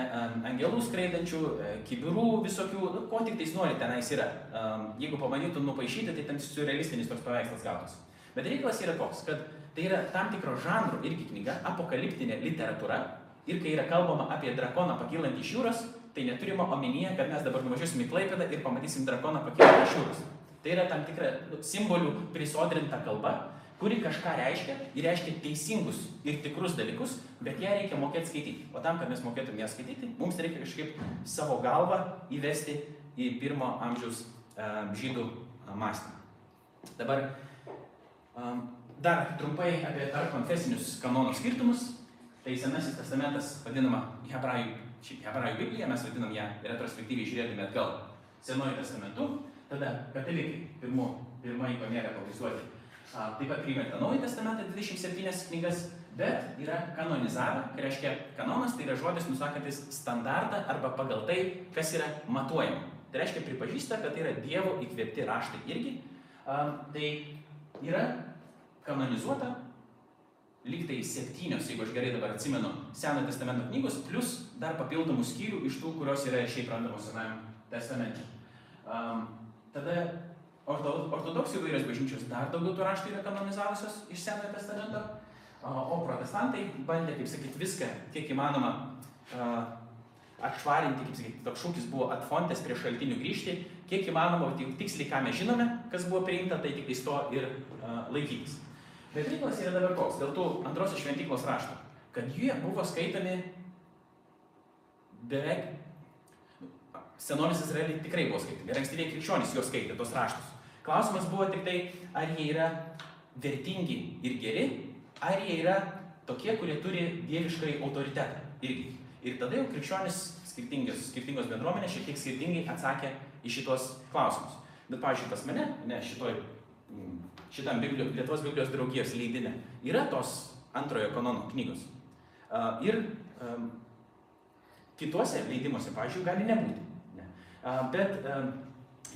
angelų skraidančių, uh, kibirų visokių, nu, ko tik tais nori tenais yra. Um, jeigu pamanytų nupaišyti, tai ten surrealistinis toks paveikslas gautas. Bet reikalas yra toks, kad tai yra tam tikro žanro irgi knyga, apokaliptinė literatūra. Ir kai yra kalbama apie drakoną pakylantį iš jūros, tai neturima omenyje, kad mes dabar nuvažiuosim į Klaipėdą ir pamatysim drakoną pakylantį iš jūros. Tai yra tam tikra nu, simbolių prisodrinta kalba, kuri kažką reiškia ir reiškia teisingus ir tikrus dalykus, bet ją reikia mokėti skaityti. O tam, kad mes mokėtume ją skaityti, mums reikia kažkaip savo galvą įvesti į pirmo amžiaus uh, žydų uh, mąstymą. Dabar um, dar trumpai apie tarp konfesinius kanono skirtumus. Tai Senasis testamentas vadinama Hebrajų, Hebrajų Biblija, mes vadinam ją retrospektyviai žiūrėdami atgal Senuoju testamentu. Tada katalikai pirmu, pirmąjį pamėgę pavaizduoti. Taip pat priimate Naują testamentą 27 knygas, bet yra kanonizavę, tai reiškia kanonas tai yra žodis nusakantis standartą arba pagal tai, kas yra matuojama. Tai reiškia pripažįsta, kad tai yra Dievo įkvėpti raštai irgi. Tai yra kanonizuota lyg tai septynios, jeigu aš gerai dabar atsimenu, Senojo testamento knygos, plus dar papildomų skyrių iš tų, kurios yra šiaip randamos Senajame testamente. Um, Tada ortodoksų įvairios bažnyčios dar daugiau tų raštų yra kanonizavusios iš Senojo testamento, o protestantai bandė, kaip sakyti, viską, kiek įmanoma, atšvarinti, kaip sakyti, toks šūkis buvo atfontės prie šaltinių grįžti, kiek įmanoma, tiksliai ką mes žinome, kas buvo priimta, tai tik to ir laikytis. Bet reikalas yra dabar koks, dėl tų antrosios šventyklos raštų, kad jie buvo skaitomi beveik senolis Izraeliai tikrai buvo skaityti. Ir ankstyviai krikščionys juos skaitė, tos raštus. Klausimas buvo tik tai, ar jie yra vertingi ir geri, ar jie yra tokie, kurie turi dieviškai autoritetą irgi. Ir tada jau krikščionys skirtingos, skirtingos bendruomenės šiek tiek skirtingai atsakė į šitos klausimus. Bet, pavyzdžiui, pas mane, ne, šitoj, mm, šitam Biblijos, Lietuvos Biblijos draugijos leidinė, yra tos antrojo kanono knygos. Ir um, kituose leidimuose, pavyzdžiui, gali nebūti bet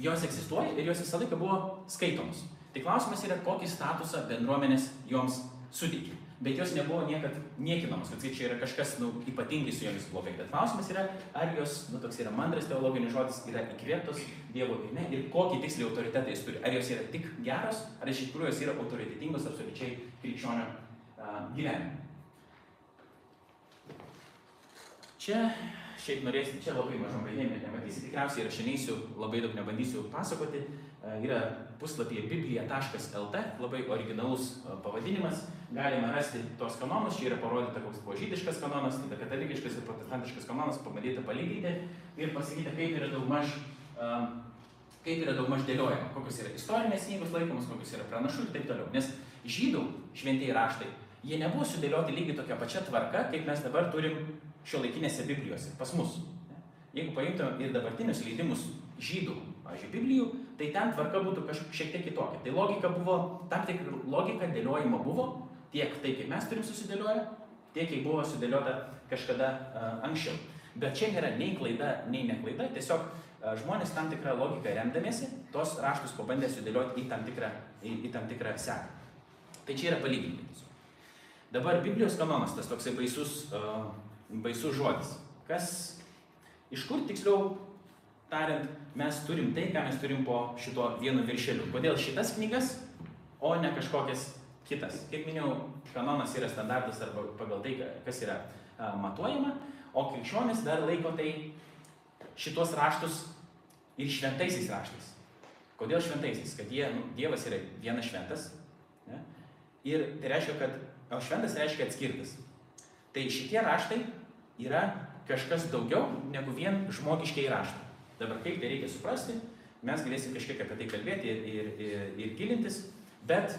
jos egzistuoja ir jos visą laiką buvo skaitomos. Tai klausimas yra, kokį statusą bendruomenės joms suteikė. Bet jos nebuvo niekad niekinamos, kad čia yra kažkas nu, ypatingai su jomis blogai. Bet klausimas yra, ar jos, nu toks yra mandras teologinis žodis, yra įkvėptos Dievo ir ir kokį tiksliai autoritetą jis turi. Ar jos yra tik geros, ar iš tikrųjų jos yra autoritetingos absoliučiai krikščionio uh, gyvenime. Čia šiaip norėsit, čia labai mažom raidėm, nematysit, tikriausiai rašinėsiu, labai daug nebandysiu pasakoti. E, yra puslapyje biblija.lt, labai originalus e, pavadinimas, galima rasti tos kanonus, čia yra parodyta, koks buvo žydiškas kanonas, tada katalikiškas ir protestantiškas kanonas, pabandyti palyginti. Ir pasakyti, kaip yra daugmaž, e, kaip yra daugmaž dėliojama, kokios yra istorinės knygos laikomos, kokios yra pranašų ir taip toliau. Nes žydų šventieji raštai, jie nebuvo sudėlioti lygiai tokia pačia tvarka, kaip mes dabar turim šio laikinėse Biblijose, pas mus. Jeigu paimtume ir dabartinius leidimus žydų, pavyzdžiui, Biblijų, tai ten tvarka būtų kažkiek šiek tiek kitokia. Tai logika buvo, tam tikra logika dėliojimo buvo, tiek tai, kaip mes turim susidėlioję, tiek, kaip buvo sudėliota kažkada uh, anksčiau. Bet čia nėra nei klaida, nei neklaida, tiesiog uh, žmonės tam tikrą logiką remdamėsi, tos raštus pabandė sudėlioti į tam tikrą, į, į tam tikrą seką. Tai čia yra palyginti. Dabar Biblijos kanonas, tas toksai baisus uh, baisus žodis. Kas, iš kur tiksliau tariant, mes turim tai, ką mes turim po šito vienu viršeliu. Kodėl šitas knygas, o ne kažkokias kitas. Kaip minėjau, kanonas yra standartas arba pagal tai, kas yra matuojama, o krikščionis dar laiko tai šitos raštus ir šventaisiais raštais. Kodėl šventaisiais? Kad jie, nu, Dievas yra vienas šventas. Ne? Ir tai reiškia, kad, o šventas reiškia atskirtas. Tai šitie raštai yra kažkas daugiau negu vien žmogiškiai raštai. Dabar kaip tai reikia suprasti, mes galėsim kažkiek apie tai kalbėti ir, ir, ir, ir gilintis, bet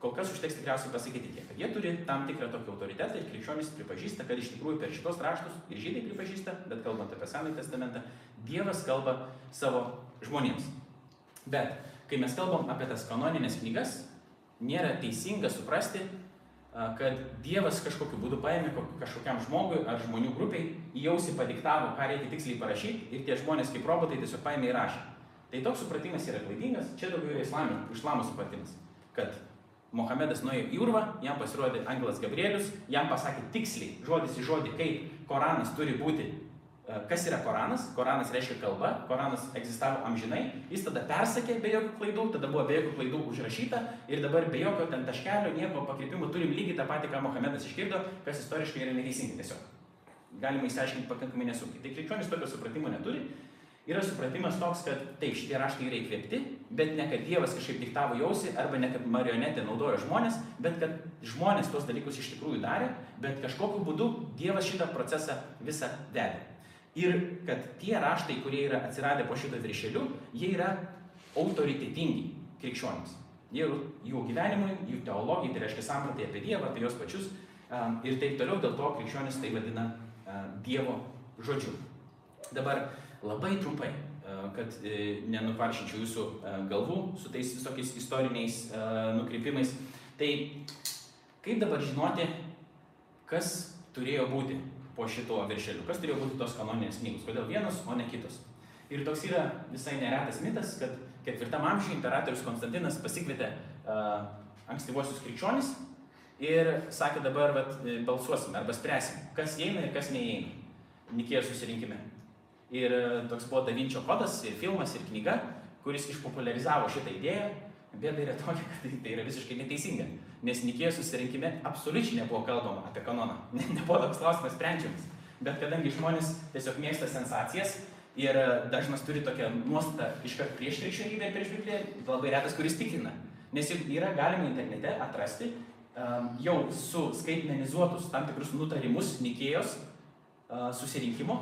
kol kas užteks tikriausiai pasakyti tiek, kad jie turi tam tikrą tokį autoritetą ir krikščionys pripažįsta, kad iš tikrųjų per šitos raštus ir žydai pripažįsta, bet kalbant apie Senąjį testamentą, Dievas kalba savo žmonėms. Bet kai mes kalbam apie tas kanoninės knygas, nėra teisinga suprasti, kad Dievas kažkokiu būdu paėmė kažkokiam žmogui ar žmonių grupiai, į jausį padiktavo, ką reikia tiksliai parašyti ir tie žmonės kaip robotai tiesiog paėmė ir rašė. Tai toks supratimas yra klaidingas, čia daugiau yra islamo, islamo supratimas, kad Mohamedas nuėjo į urvą, jam pasirodė Angelas Gabrielius, jam pasakė tiksliai, žodis į žodį, kaip Koranas turi būti kas yra Koranas? Koranas reiškia kalba, Koranas egzistavo amžinai, jis tada persakė be jokių klaidų, tada buvo be jokių klaidų užrašyta ir dabar be jokio ten taškelio, nieko pakreipimų turim lygiai tą patį, ką Mohamedas išgirdo, kas istoriškai yra neteisinga tiesiog. Galima įsiaiškinti pakankamai nesunkiai. Tai krikščionis tokio supratimo neturi. Yra supratimas toks, kad taip, šitie raštai yra įkvėpti, bet ne kad Dievas kažkaip diktavo jausi, arba ne kad marionetė naudojo žmonės, bet kad žmonės tos dalykus iš tikrųjų darė, bet kažkokiu būdu Dievas šitą procesą visą vedė. Ir kad tie raštai, kurie yra atsiradę po šito viršeliu, jie yra autoritetingi krikščionims. Jie, jų gyvenimui, jų teologijai, tai reiškia sampratai apie Dievą, apie juos pačius um, ir taip toliau, dėl to krikščionis tai vadina uh, Dievo žodžiu. Dabar labai trumpai, uh, kad uh, nenukvaršinčiau jūsų galvų su tais visokiais istoriniais uh, nukreipimais. Tai kaip dabar žinoti, kas turėjo būti po šituo viršeliu. Kas turėjo būti tos kanoninės knygos? Kodėl vienos, o ne kitos? Ir toks yra visai neretas mitas, kad ketvirtam amžiui imperatorius Konstantinas pasikvietė uh, ankstyvuosius krikščionis ir sakė dabar vat, e, balsuosime arba spręsime, kas įeina ir kas neįeina Nikėjos susirinkime. Ir uh, toks buvo Davinčio kodas ir filmas ir knyga, kuris išpopularizavo šitą idėją. Bėda yra tokia, kad tai yra visiškai neteisinga nes Nikėjos susirinkime absoliučiai nebuvo kalbama apie kanoną. Ne, nebuvo toks klausimas sprendžiamas. Bet kadangi žmonės tiesiog mėgsta sensacijas ir dažnas turi tokią nuostatą iškart prieš krikščionybę ir prieš Bibliją, labai retas, kuris tikina. Nes yra galima internete atrasti um, jau su skaitmenizuotus tam tikrus nutarimus Nikėjos uh, susirinkimo.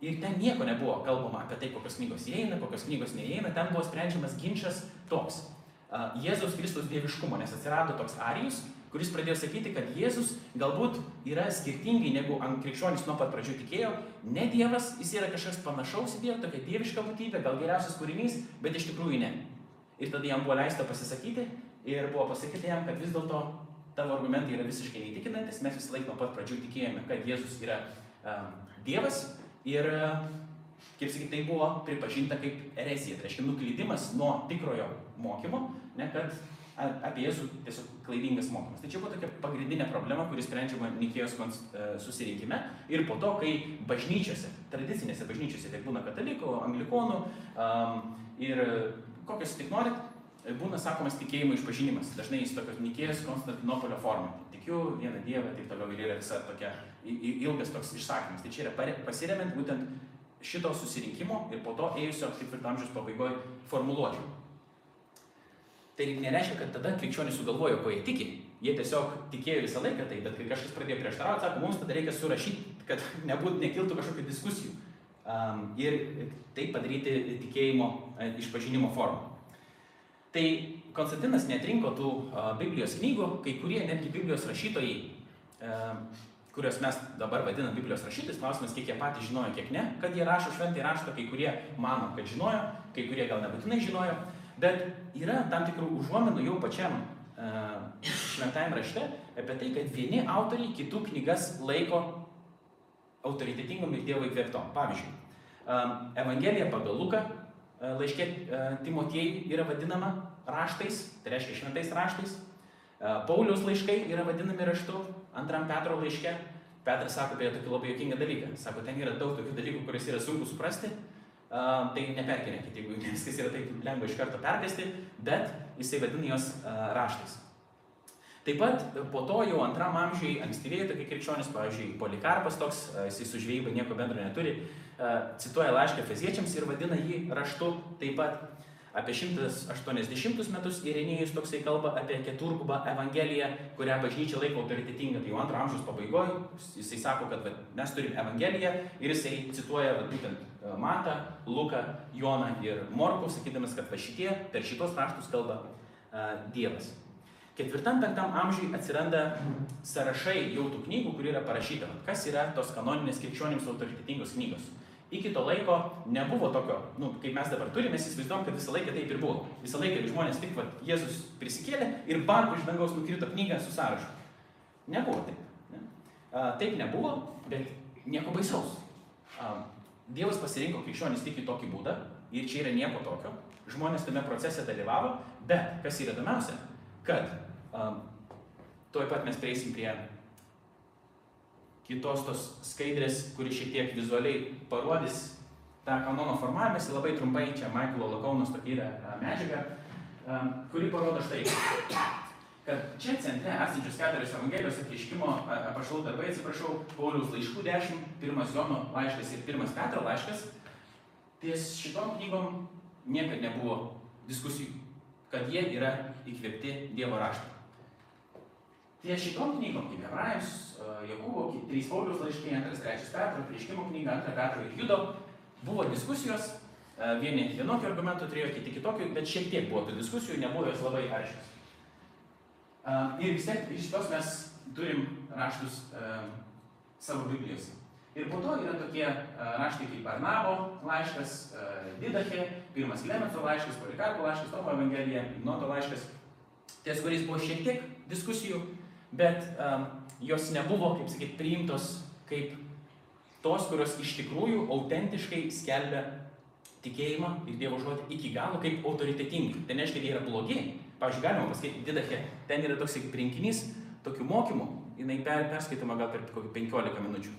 Ir ten nieko nebuvo kalbama apie tai, kokios knygos įeina, kokios knygos neįeina. Ten buvo sprendžiamas ginčas toks Jėzaus Kristaus dieviškumo, nes atsirado toks Arijus, kuris pradėjo sakyti, kad Jėzus galbūt yra skirtingai negu krikščionys nuo pat pradžių tikėjo, ne Dievas, jis yra kažkas panašaus į Dievą, tokia dieviška būtybė, gal geriausias kūrinys, bet iš tikrųjų ne. Ir tada jam buvo leista pasisakyti ir buvo pasakyta jam, kad vis dėlto tavo argumentai yra visiškai neįtikinantis, mes visą laiką nuo pat pradžių tikėjome, kad Jėzus yra um, Dievas. Ir kaip sakyt, tai buvo pripažinta kaip erezija, tai reiškia nuklydimas nuo tikrojo mokymo, ne kad apie Jėzų tiesiog klaidingas mokymas. Tai čia buvo tokia pagrindinė problema, kuris sprendžiama Nikėjos e, susirinkime ir po to, kai bažnyčiose, tradicinėse bažnyčiose, tai būna katalikų, anglikonų um, ir kokios tik norit, būna sakomas tikėjimo išpažinimas. Dažnai jis tokios Nikėjos Konstantinopolio forma. Tikiu vieną Dievą, taip toliau ir yra visa tokia ilgas toks išsakymas. Tai čia yra pasiremiant būtent šito susirinkimo ir po to ėjusio ketvirto amžiaus pabaigoje formuluočių. Tai nereiškia, kad tada krikščionys sugalvojo, ko jie tiki. Jie tiesiog tikėjo visą laiką tai, bet kai kažkas pradėjo prieštarauti, sako, mums tada reikia surašyti, kad nebūt, nekiltų kažkokių diskusijų. Um, ir tai padaryti tikėjimo e, išpažinimo formą. Tai Konstantinas netrinko tų uh, Biblijos knygų, kai kurie netgi Biblijos rašytojai, uh, kuriuos mes dabar vadinam Biblijos rašytojais, klausimas, kiek jie patys žinojo, kiek ne, kad jie rašo šventąjį raštą, kai kurie mano, kad žinojo, kai kurie gal nebūtinai žinojo, bet yra tam tikrų užuominų jau pačiam uh, šventajame rašte apie tai, kad vieni autoriai kitų knygas laiko autoritetingom ir Dievo įkvėptom. Pavyzdžiui, um, Evangelija pagal Luką uh, laiškė uh, Timotiejui yra vadinama raštais, tai reiškia šventais raštais. Pauliaus laiškai yra vadinami raštu, antram Petro laiške. Petras sako apie tokį labai jokingą dalyką. Sako, ten yra daug tokių dalykų, kuriuos yra sunku suprasti. Uh, tai neperkelinkit, jeigu viskas yra taip lengva iš karto perkesti, bet jisai vadina juos uh, raštais. Taip pat po to jau antram amžiui ankstyvėjai tokie krikščionys, pavyzdžiui, Polikarpas toks, jisai su žvejyba nieko bendro neturi, cituoja laišką feziečiams ir vadina jį raštu taip pat. Apie 180 metus Irenėjus toksai kalba apie keturgubą Evangeliją, kurią bažnyčia laiko autoritetinga. Tai jau antro amžiaus pabaigoje jisai sako, kad va, mes turim Evangeliją ir jisai cituoja va, būtent Matą, Luką, Joną ir Morkų, sakydamas, kad va šitie per šitos raštus kalba uh, Dievas. Ketvirtam, penktam amžiui atsiranda sąrašai jau tų knygų, kur yra parašyta, kas yra tos kanoninės krikščionims autoritetingos knygos. Iki to laiko nebuvo tokio, nu, kaip mes dabar turime, mes įsivaizduom, kad visą laiką taip ir buvo. Visą laiką žmonės tik, va, Jėzus prisikėlė ir bam, iš dangaus nukrito knygą su sąrašu. Nebuvo taip. Ne? A, taip nebuvo, bet nieko baisaus. A, Dievas pasirinko krikščionis tik į tokį būdą ir čia yra nieko tokio. Žmonės tame procese dalyvavo, bet kas yra įdomiausia, kad Um, tuoj pat mes prieisim prie kitos tos skaidrės, kuri šiek tiek vizualiai parodys tą kanono formavimąsi. Labai trumpai čia Michaelo Lakaunos tokia yra medžiaga, kuri parodo štai, kad čia centre esančios keturios Evangelijos apreiškimo apašalų darbai, atsiprašau, Pauliaus laiškų 10, pirmas Jono laiškas ir pirmas Petro laiškas, ties šitom knygom niekad nebuvo diskusijų, kad jie yra įkvėpti Dievo rašto. Ties šitom knygom, kaip Hebrajams, Jokūbo, trys Paulius laiškai, antras, trečias Petro, prieškimo knyga, antra Petro ir Judo, buvo diskusijos, vieni vienokių argumentų turėjo, kiti kitokių, bet šiek tiek buvo tų diskusijų, nebuvo jos labai aiškios. Ir vis tiek iš tos mes turim raštus savo Biblijose. Ir po to yra tokie raštai kaip Barnabo laiškas, Didache, pirmas Klemenso laiškas, Polikarpo laiškas, Tomo Evangelija, Noto laiškas, ties kuriais buvo šiek tiek diskusijų, bet um, jos nebuvo, kaip sakyt, priimtos kaip tos, kurios iš tikrųjų autentiškai skelbia tikėjimą ir Dievo žodį iki galo kaip autoritetingi. Tai nereiškia, jie yra blogi. Pavyzdžiui, galima pasakyti, Didache, ten yra toks kaip rinkinys tokių mokymų, jinai per, perskaitoma gal per kokį 15 minučių.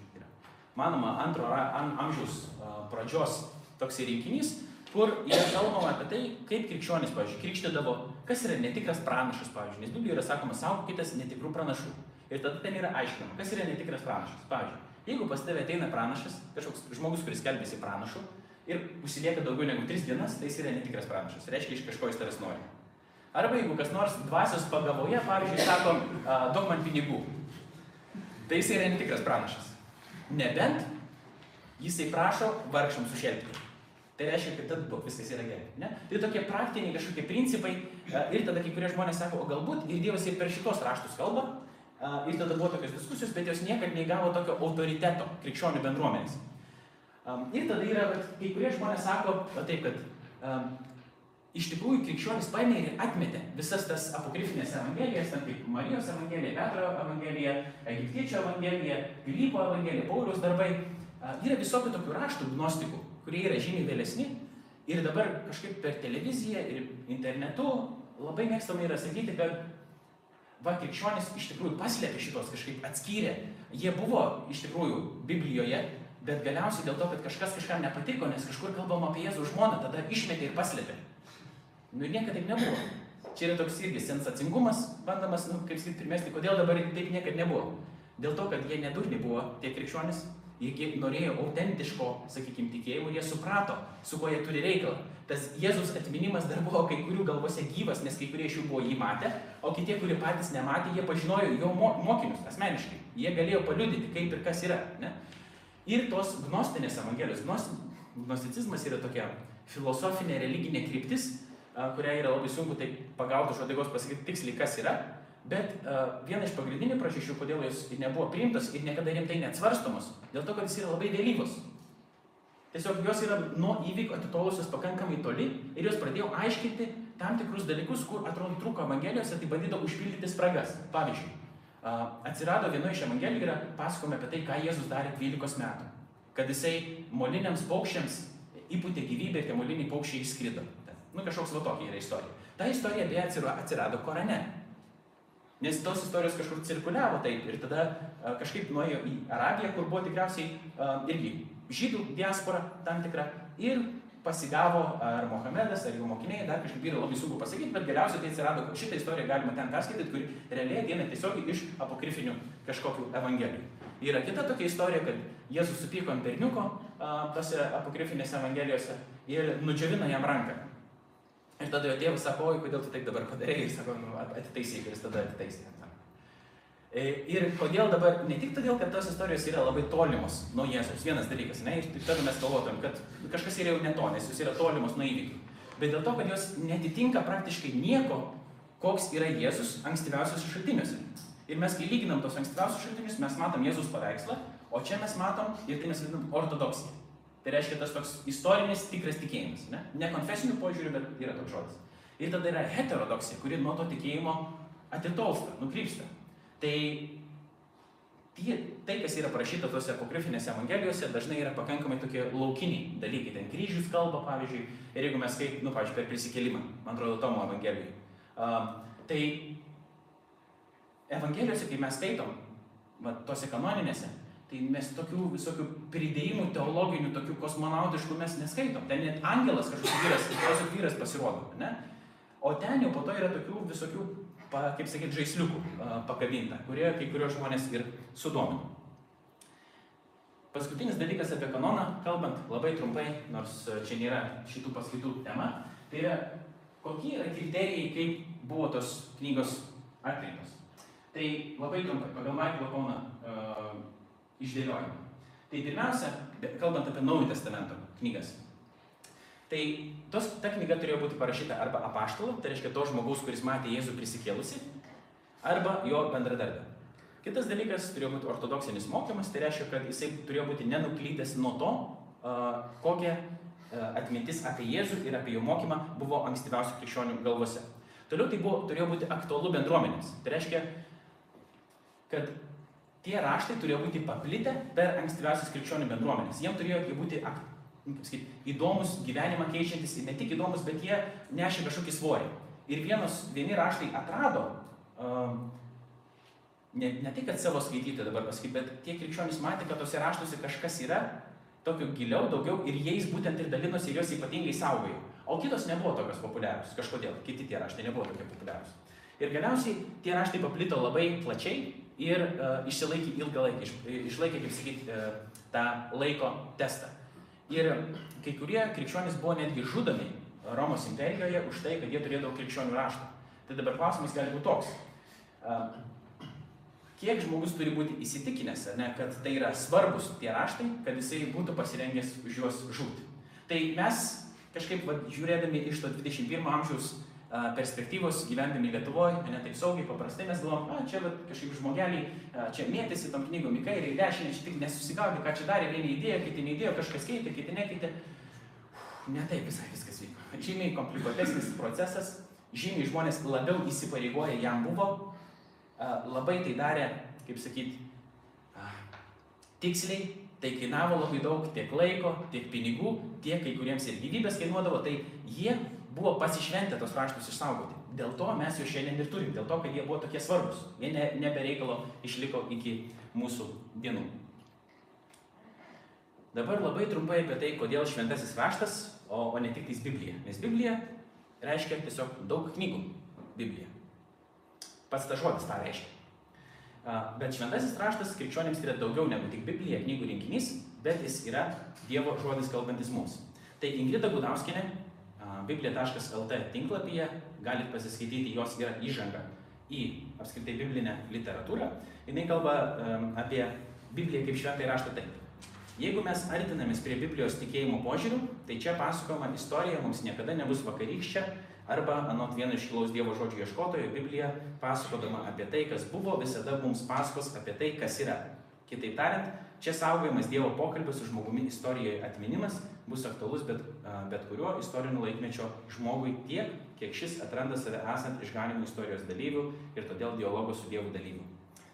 Manoma, antro am, amžiaus pradžios toks rinkinys, kur yra kalbama apie tai, kaip krikščionis, pavyzdžiui, krikštydavo, kas yra netikras pranašas, pavyzdžiui, nes Biblijoje yra sakoma, saugokitės netikrų pranašų. Ir tada ten yra aiškinama, kas yra netikras pranašas. Pavyzdžiui, jeigu pas tave ateina pranašas, kažkoks žmogus, kuris kelbėsi pranašu ir užsilieka daugiau negu 3 dienas, tai jis yra netikras pranašas. Reiškia, iš kažko jis tavęs nori. Arba jeigu kas nors dvasios pagavoje, pavyzdžiui, sako, duok man pinigų, tai jis yra netikras pranašas. Nebent jisai prašo vargšams sušelpti. Tai reiškia, kad tada viskas yra gerai. Ne? Tai tokie praktiniai kažkokie principai e, ir tada kai kurie žmonės sako, o galbūt ir Dievas ir per šitos raštus kalba. E, ir tada buvo tokios diskusijos, bet jos niekad neįgavo tokio autoriteto krikščionių bendruomenės. Ir tada yra, kai kurie žmonės sako, taip, kad iš tikrųjų krikščionis paėmė ir atmetė visas tas apokrifinės evangelijas, ten kaip Marijos evangelija, Petro evangelija, Egiptiečio evangelija, Pilypo evangelija, Paulius darbai. Yra visokių tokių raštų gnostikų, kurie yra žymiai vėlesni ir dabar kažkaip per televiziją ir internetu labai mėgstama yra sakyti, kad va, krikščionis iš tikrųjų paslėpė šitos kažkaip atskyrė. Jie buvo iš tikrųjų Biblijoje, bet galiausiai dėl to, kad kažkas kažkam nepatiko, nes kažkur kalbama apie Jėzų žmoną, tada išmetė ir paslėpė. Nu ir niekada taip nebuvo. Čia yra toks irgi sensacingumas, bandamas, nu, kaip sakyti, primesti, kodėl dabar taip niekada nebuvo. Dėl to, kad jie nedurni buvo tie krikščionys, jie norėjo autentiško, sakykime, tikėjimo, jie suprato, su kuo jie turi reikalą. Tas Jėzus atminimas dar buvo kai kurių galvose gyvas, nes kai kurie iš jų buvo jį matę, o kiti, kurie patys nematė, jie pažinojo jo mokinius asmeniškai. Jie galėjo paliudyti, kaip ir kas yra. Ne? Ir tos gnostinės evangelijos, gnosticizmas yra tokia filosofinė, religinė kryptis, kurią yra labai sunku tai pagauti iš odegos pasakyti tiksliai, kas yra. Bet uh, viena iš pagrindinių priežasčių, kodėl jis nebuvo priimtas ir niekada rimtai neatsvarstomos, dėl to, kad jis yra labai vėlyvas. Tiesiog jos yra nuo įvyko atitolusios pakankamai toli ir jos pradėjo aiškinti tam tikrus dalykus, kur atrodo trūko evangelijose, tai bandydavo užpildyti spragas. Pavyzdžiui, atsirado vienoje iš evangelijų yra pasakome apie tai, ką Jėzus darė 12 metų. Kad jisai moliniams paukščiams įpūtė gyvybę ir tie moliniai paukščiai išskrido. Nu, kažkoks va tokia yra istorija. Ta istorija beje atsirado Korane. Nes tos istorijos kažkur cirkuliavo taip ir tada a, kažkaip nuėjo į Arabiją, kur buvo tikriausiai a, irgi žydų diaspora tam tikra ir pasigavo ar Mohamedas, ar jo mokiniai, dar kažkaip yra labai sunku pasakyti, bet galiausiai tai atsirado, šitą istoriją galima ten perskaityti, kuri realiai ateina tiesiog iš apokrifinių kažkokių evangelijų. Yra kita tokia istorija, kad Jėzus supyko ant berniuko tose apokrifinėse evangelijose ir nudžiavino jam ranką. Ir tada jo tėvas sako, oi, kodėl tu taip dabar padarėjai, ir sako, nu, atitaisyk, ir jis tada atitaisė. E, ir kodėl dabar, ne tik todėl, kad tos istorijos yra labai tolimos nuo Jėzus, vienas dalykas, ne, ir tada mes galvotum, kad kažkas yra jau ne to, nes jos yra tolimos nuo įvykių, bet dėl to, kad jos netitinka praktiškai nieko, koks yra Jėzus ankstyviausios šaltiniuose. Ir mes, kai lyginam tos ankstyviausius šaltinius, mes matom Jėzus paveikslą, o čia mes matom, ir tai mes vadinam ortodoksiją. Tai reiškia tas toks istorinis tikras tikėjimas. Ne, ne konfesinių požiūrių, bet yra toks žodis. Ir tada yra heterodoksija, kuri nuo to tikėjimo atitolsta, nukrypsta. Tai tie, tai, kas yra parašyta tose apokrifinėse evangelijose, dažnai yra pakankamai tokie laukiniai dalykai. Ten kryžius kalba, pavyzdžiui, ir jeigu mes kaip, nu, pavyzdžiui, per prisikėlimą, man atrodo, Tomo evangelijai. Uh, tai evangelijose, kai mes skaitom, va, tose kanoninėse, Tai mes tokių visokių pridėjimų teologinių, tokių kosmonautiškų mes neskaitom. Ten net angelas kažkoks vyras, tiesiog vyras pasirodo, ne? O ten jau po to yra tokių visokių, pa, kaip sakyt, žaisliukų pakabinta, kurie kai kurios žmonės ir sudomino. Paskutinis dalykas apie kanoną, kalbant labai trumpai, nors čia nėra šitų paskaitų tema, tai yra kokie yra kriterijai, kaip buvo tos knygos atrinktos. Tai labai trumpai, pagal Michael Koną išdėliojimą. Tai pirmiausia, kalbant apie Naujo testamento knygas, tai tos, ta knyga turėjo būti parašyta arba apaštalo, tai reiškia to žmogaus, kuris matė Jėzų prisikėlusi, arba jo bendradarbė. Kitas dalykas turėjo būti ortodoksinis mokymas, tai reiškia, kad jisai turėjo būti nenuklydęs nuo to, kokia atmintis apie Jėzų ir apie jo mokymą buvo ankstyviausių krikščionių galvose. Toliau tai buvo, turėjo būti aktualu bendruomenėms. Tai reiškia, kad tie raštai turėjo būti paplitę per ankstyviausias krikščionių bendruomenės. Jiems turėjo būti nu, sakyt, įdomus, gyvenimą keičiantis, ne tik įdomus, bet jie nešė kažkokį svorį. Ir vienos, vieni raštai atrado, um, ne, ne tik, kad savo skaityti dabar pasakyti, bet tie krikščionys matė, kad tose raštuose kažkas yra, tokio giliau, daugiau ir jais būtent ir dalinosi ir jos ypatingai saugojo. O kitos nebuvo tokios populiarios, kažkodėl, kiti tie raštai nebuvo tokie populiarius. Ir galiausiai tie raštai paplito labai plačiai ir uh, išsilaikė ilgą laiką, iš, išlaikė, kaip sakyti, uh, tą laiko testą. Ir kai kurie krikščionys buvo netgi žudomi Romos imperijoje už tai, kad jie turėdavo krikščionių raštą. Tai dabar klausimas gali būti toks. Uh, kiek žmogus turi būti įsitikinęs, ne, kad tai yra svarbus tie raštai, kad jisai būtų pasirengęs už juos žūti. Tai mes kažkaip va, žiūrėdami iš to 21 amžiaus perspektyvos gyvendami Lietuvoje, ne taip saugiai, paprastai mes galvom, a, čia va, kažkaip žmogeliai, čia mėtėsi tom knygom į kairę, į dešinę, čia tik nesusigaudė, ką čia darė, vieni įdėjo, kiti neįdėjo, kažkas keitė, kiti nekeitė. Ne taip visai viskas vyko. Žymiai komplikuotesnis procesas, žymiai žmonės labiau įsipareigoję jam buvo, labai tai darė, kaip sakyti, tiksliai, tai kainavo labai daug tiek laiko, tiek pinigų, tiek kai kuriems ir gyvybės kainuodavo, tai jie buvo pasišventę tos raštus išsaugoti. Dėl to mes juos šiandien ir turim, dėl to, kad jie buvo tokie svarbus. Jie ne, nebereikalo išliko iki mūsų dienų. Dabar labai trumpai apie tai, kodėl šventasis raštas, o, o ne tik tais Biblija. Nes Biblija reiškia tiesiog daug knygų Biblija. Pats tas žodis tą reiškia. Bet šventasis raštas krikščionėms yra daugiau negu tik Biblija, knygų rinkinys, bet jis yra Dievo žodis kalbantis mums. Tai Ingrida Gudauskinė, biblija.lt tinklapyje, galite pasiskaityti, jos yra įžanga į apskritai biblinę literatūrą. Jis kalba apie Bibliją kaip šventąjį raštą taip. Jeigu mes artinamės prie Biblijos tikėjimo požiūrių, tai čia pasakojama istorija mums niekada nebus vakarykščia, arba anot vieno iškilaus Dievo žodžių ieškotojo Biblija, pasakodama apie tai, kas buvo, visada mums pasakos apie tai, kas yra. Kitaip tariant, čia saugojamas Dievo pokalbis su žmogumi istorijoje atminimas bus aktualus bet, bet kuriuo istoriniu laikmečio žmogui tiek, kiek šis atranda save esant išganimų istorijos dalyvių ir todėl dialogo su Dievu dalyvių.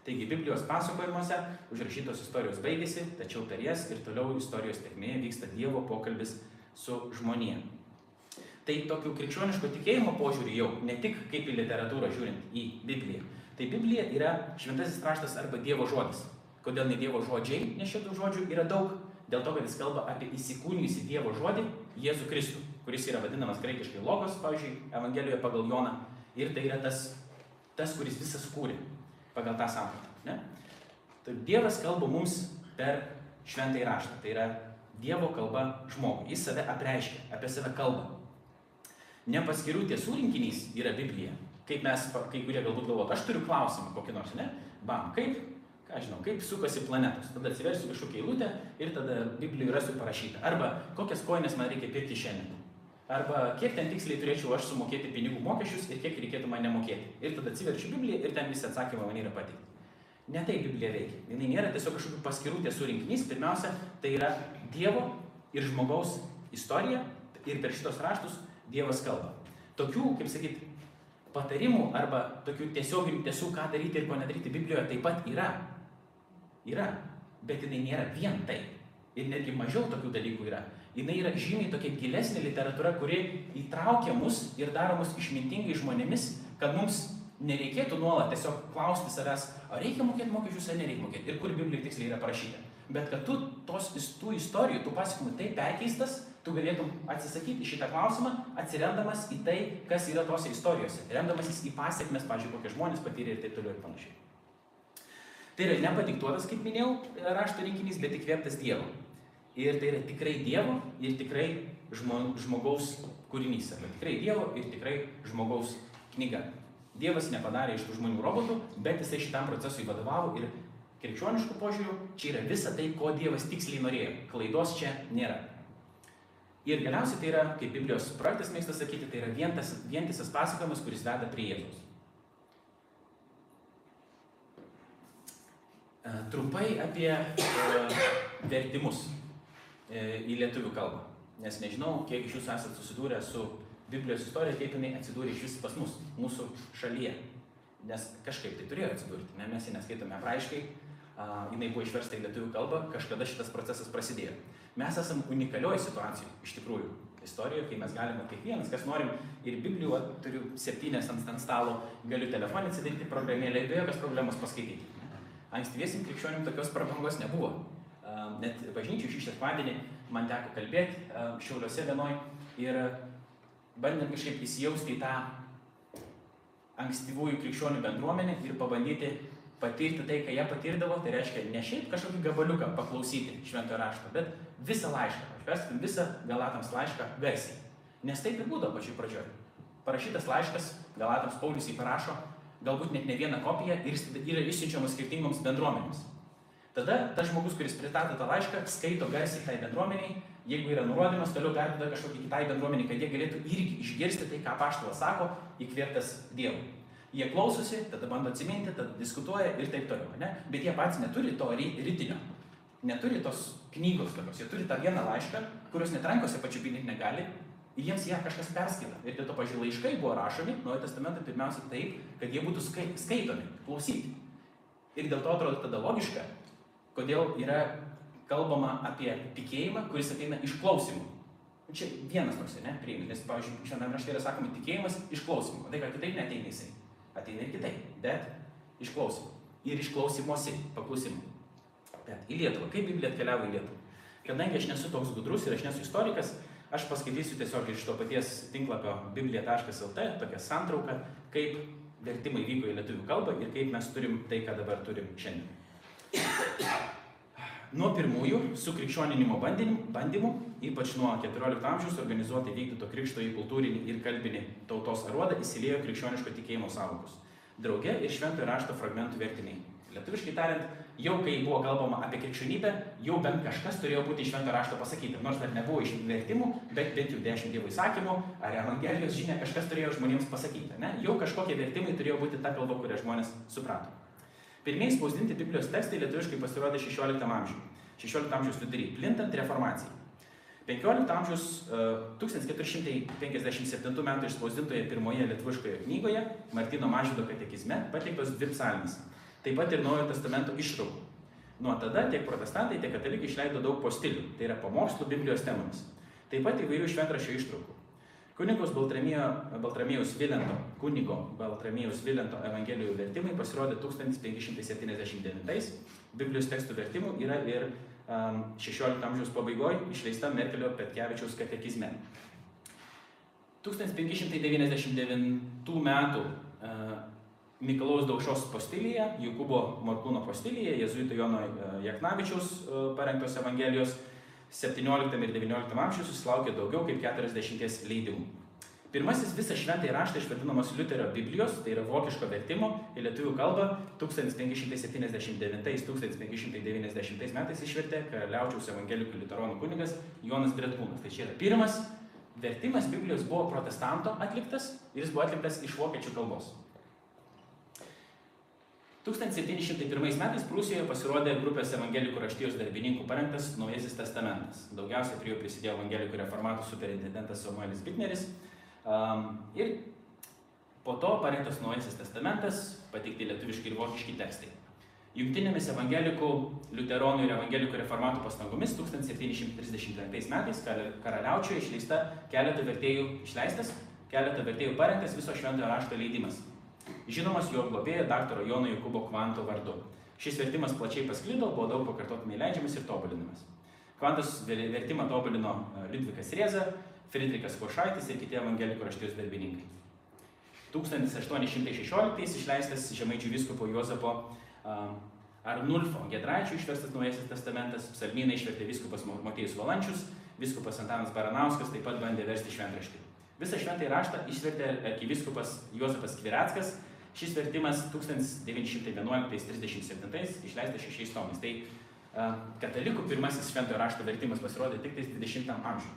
Taigi Biblijos pasakojimuose užrašytos istorijos baigėsi, tačiau per jas ir toliau istorijos tekmėje vyksta Dievo pokalbis su žmonė. Tai tokiu krikščioniško tikėjimo požiūriu jau, ne tik kaip į literatūrą žiūrint į Bibliją. Tai Biblija yra šventasis raštas arba Dievo žodis. Kodėl ne Dievo žodžiai, nes šitų žodžių yra daug, dėl to, kad jis kalba apie įsikūnijusį Dievo žodį Jėzų Kristų, kuris yra vadinamas graikiškai logos, pavyzdžiui, Evangelijoje pagal Joną. Ir tai yra tas, tas kuris visą sukūrė pagal tą sampratą. Tai Dievas kalba mums per šventąjį raštą. Tai yra Dievo kalba žmogui. Jis save apreiškia, apie save kalba. Ne paskirų tiesų rinkinys yra Biblija. Kaip mes, kai kurie galbūt galvotų, aš turiu klausimą kokį nors, ne? Bam, kaip, ką žinau, kaip sukasi planetos. Tada atsiversiu kažkokią eilutę ir tada Biblijoje rasiu parašyta. Arba kokias koinės man reikia pirkti šiandien. Arba kiek ten tiksliai turėčiau aš sumokėti pinigų mokesčius ir kiek reikėtų man nemokėti. Ir tada atsiverčiu Bibliją ir ten visi atsakymai man yra pateikti. Ne taip Biblija veikia. Jis nėra tiesiog kažkokių paskirų tiesų rinkinys. Pirmiausia, tai yra Dievo ir žmogaus istorija. Ir per šitos raštus Dievas kalba. Tokių, kaip sakyt, patarimų arba tokių tiesioginių tiesų, ką daryti ir ko nedaryti Biblijoje taip pat yra. Yra. Bet jinai nėra vien tai. Ir netgi mažiau tokių dalykų yra jinai yra žymiai tokia gilesnė literatūra, kuri įtraukia mus ir daro mus išmintingai žmonėmis, kad mums nereikėtų nuolat tiesiog klausti savęs, ar reikia mokėti mokesčius, ar nereikia mokėti ir kur Biblijoje tiksliai yra parašyta. Bet kad tu tos, tų istorijų, tų pasakymų taip perkeistas, tu galėtum atsisakyti šitą klausimą, atsiremdamas į tai, kas yra tose istorijose, remdamasis į pasiekmes, pažiūrėjau, kokie žmonės patyrė ir taip toliau ir panašiai. Tai yra nepadiktuotas, kaip minėjau, rašto rinkinys, bet įkvėptas Dievo. Ir tai yra tikrai Dievo ir tikrai žmogaus kūrinys. Arba tikrai Dievo ir tikrai žmogaus knyga. Dievas nepadarė iš tų žmonių robotų, bet jisai šitam procesui vadovavo ir krikščioniškų požiūrių čia yra visa tai, ko Dievas tiksliai norėjo. Klaidos čia nėra. Ir galiausiai tai yra, kaip Biblijos projektas mėgsta sakyti, tai yra vientisas pasakojimas, kuris veda prie Jėzaus. Trumpai apie e, vertimus. E, į lietuvių kalbą. Nes nežinau, kiek iš jūsų esate susidūrę su Biblijos istorija, kaip jinai atsidūrė iš vis pas mus, mūsų šalyje. Nes kažkaip tai turėjo atsidurti, ne, mes ją neskaitome hebrajiškai, jinai buvo išversta į lietuvių kalbą, kažkada šitas procesas prasidėjo. Mes esame unikalioje situacijoje, iš tikrųjų, istorijoje, kai mes galime kiekvienas, kas norim, ir Biblijų, turiu septynės ant, ant stalo, galiu telefonį atsidaryti programėlę ir be jokios problemos paskaityti. Ankstyviesim krikščionim tokios prabangos nebuvo net bažnyčių šį sekmadienį man teko kalbėti Šiauliuose vienoj ir bandėm kažkaip įsijausti į tą ankstyvųjų krikščionių bendruomenę ir pabandyti patirti tai, ką jie patirdavo, tai reiškia ne šiaip kažkokį gabaliuką paklausyti šventojo rašto, bet visą laišką, išverstum visą Galatams laišką garsiai. Nes taip ir būdavo pačioj pradžioj. Parašytas laiškas, Galatams Paulius jį parašo, galbūt net ne vieną kopiją ir yra išsiunčiamas skirtingoms bendruomenėms. Tada tas žmogus, kuris pristato tą laišką, skaito garsiai tai bendruomeniai, jeigu yra nurodymas, toliau perduoda kažkokį kitai bendruomeniai, kad jie galėtų irgi išgirsti tai, ką paštalas sako, įkvėptas Dievu. Jie klausosi, tada bando atsiminti, tada diskutuoja ir taip toliau. Ne? Bet jie patys neturi to rytinio, neturi tos knygos tokios, jie turi tą vieną laišką, kurios net rankose pačiupinti negali, ir jiems ją kažkas perskaita. Ir dėl to, pažiūrėjau, laiškai buvo rašomi, Naujojo testamento pirmiausia taip, kad jie būtų skaitomi, klausyti. Ir dėl to atrodo tada logiška, kodėl yra kalbama apie tikėjimą, kuris ateina iš klausimų. Čia vienas toks, ne, prieimis, nes, pavyzdžiui, šiandien rašte yra sakoma tikėjimas iš klausimų. Tai, kad kitaip neteina jisai. Ateina ir kitaip, bet iš klausimų. Ir iš klausimuose, paklusimų. Bet į Lietuvą, kaip Biblija atkeliavo į Lietuvą? Kadangi aš nesu toks gudrus ir aš nesu istorikas, Aš paskaitysiu tiesiog iš to paties tinklapio biblija.lt tokią santrauką, kaip vertimai vyko į lietuvių kalbą ir kaip mes turim tai, ką dabar turim šiandien. Nuo pirmųjų sukrikščioninimo bandymų, bandymų, ypač nuo 14 amžiaus organizuotai vykdyto krikšto į kultūrinį ir kalbinį tautos aruodą įsiliejo krikščioniško tikėjimo savokus. Drauge ir šventojo rašto fragmentų vertiniai. Lietuviškai tariant, jau kai buvo kalbama apie krikščionybę, jau bent kažkas turėjo būti iš švento rašto pasakyta. Nors dar nebuvo iš vertimų, bet bent jau dešimt dievo įsakymų ar evangelijos žinia kažkas turėjo žmonėms pasakyti. Ne? Jau kažkokie vertimai turėjo būti ta kalba, kurią žmonės suprato. Pirmieji spausdinti Biblijos tekstai lietuviškai pasirodė 16 amžiuje. 16 amžiaus vidury, plintant reformacijai. 15 amžiaus 1457 m. išspausdintoje pirmoje lietuviškoje knygoje Martino Mažydo katekizme pateiktos dvi psalmės. Taip pat ir Naujojo testamento ištraukų. Nuo tada tiek protestantai, tiek katalikai išleido daug postilių, tai yra pamokslų Biblijos temomis. Taip pat įvairių šventrašio ištraukų. Kunigos Baltramėjus Vilento, kunigo Baltramėjus Vilento Evangelijų vertimai pasirodė 1579, Biblijos tekstų vertimų yra ir um, 16 amžiaus pabaigoje išleista Merkelio Petkevičiaus katekizme. 1599 metų uh, Mikalaus Daukšos postilyje, Jokūbo Morkūno postilyje, Jėzuito Jono uh, Jaknavičiaus uh, parengtos Evangelijos 17 ir 19 amžiuje susilaukė daugiau kaip 40 leidimų. Pirmasis visas šventai raštai išvadinamas Liuterio Biblijos, tai yra vokiško vertimo į lietuvių kalbą 1579-1590 metais išvertė Karaliaučiaus evangelikų liuteronų kunigas Jonas Bretkūnas. Tai čia yra pirmas vertimas Biblijos buvo protestanto atliktas ir jis buvo atliktas iš vokiečių kalbos. 1701 metais Prūsijoje pasirodė grupės evangelikų raštijos darbininkų parengtas Naujasis testamentas. Daugiausiai prie jo prisidėjo evangelikų reformatų superintendentas Samuelis Bitneris. Um, ir po to parengtas Naujasis testamentas, pateikti lietuviški ir vokiški tekstai. Jungtinėmis evangelikų, liuteronų ir evangelikų reformatų pastangomis 1739 metais karaliaučioje išleista keletą vertėjų išleistas, keletą vertėjų parengtas viso šventojo rašto leidimas žinomas jo globėjo dr. Jono Jokūbo Kvanto vardu. Šis vertimas plačiai pasklido, buvo daug pakartotinai leidžiamas ir tobulinamas. Kvantos vertimą tobulino e, Liudvikas Rieza, Friedrichas Košaitis ir kiti evangelikų raštijos darbininkai. 1816 išleistas Žemaičių vyskupo Jozapo Arnulfo Gedraičio išverstas Naujasis testamentas, psalmyną išvertė vyskupas Motėjus Valančius, vyskupas Antanas Baranauskas taip pat bandė versti šventraštį. Visą šventąjį raštą išvertė arkivyskupas Juozapas Kvirackas. Šis vertimas 1911-37 išleistas šešiais tomais. Tai uh, katalikų pirmasis šventojo rašto vertimas pasirodė tik 20 amžiuje.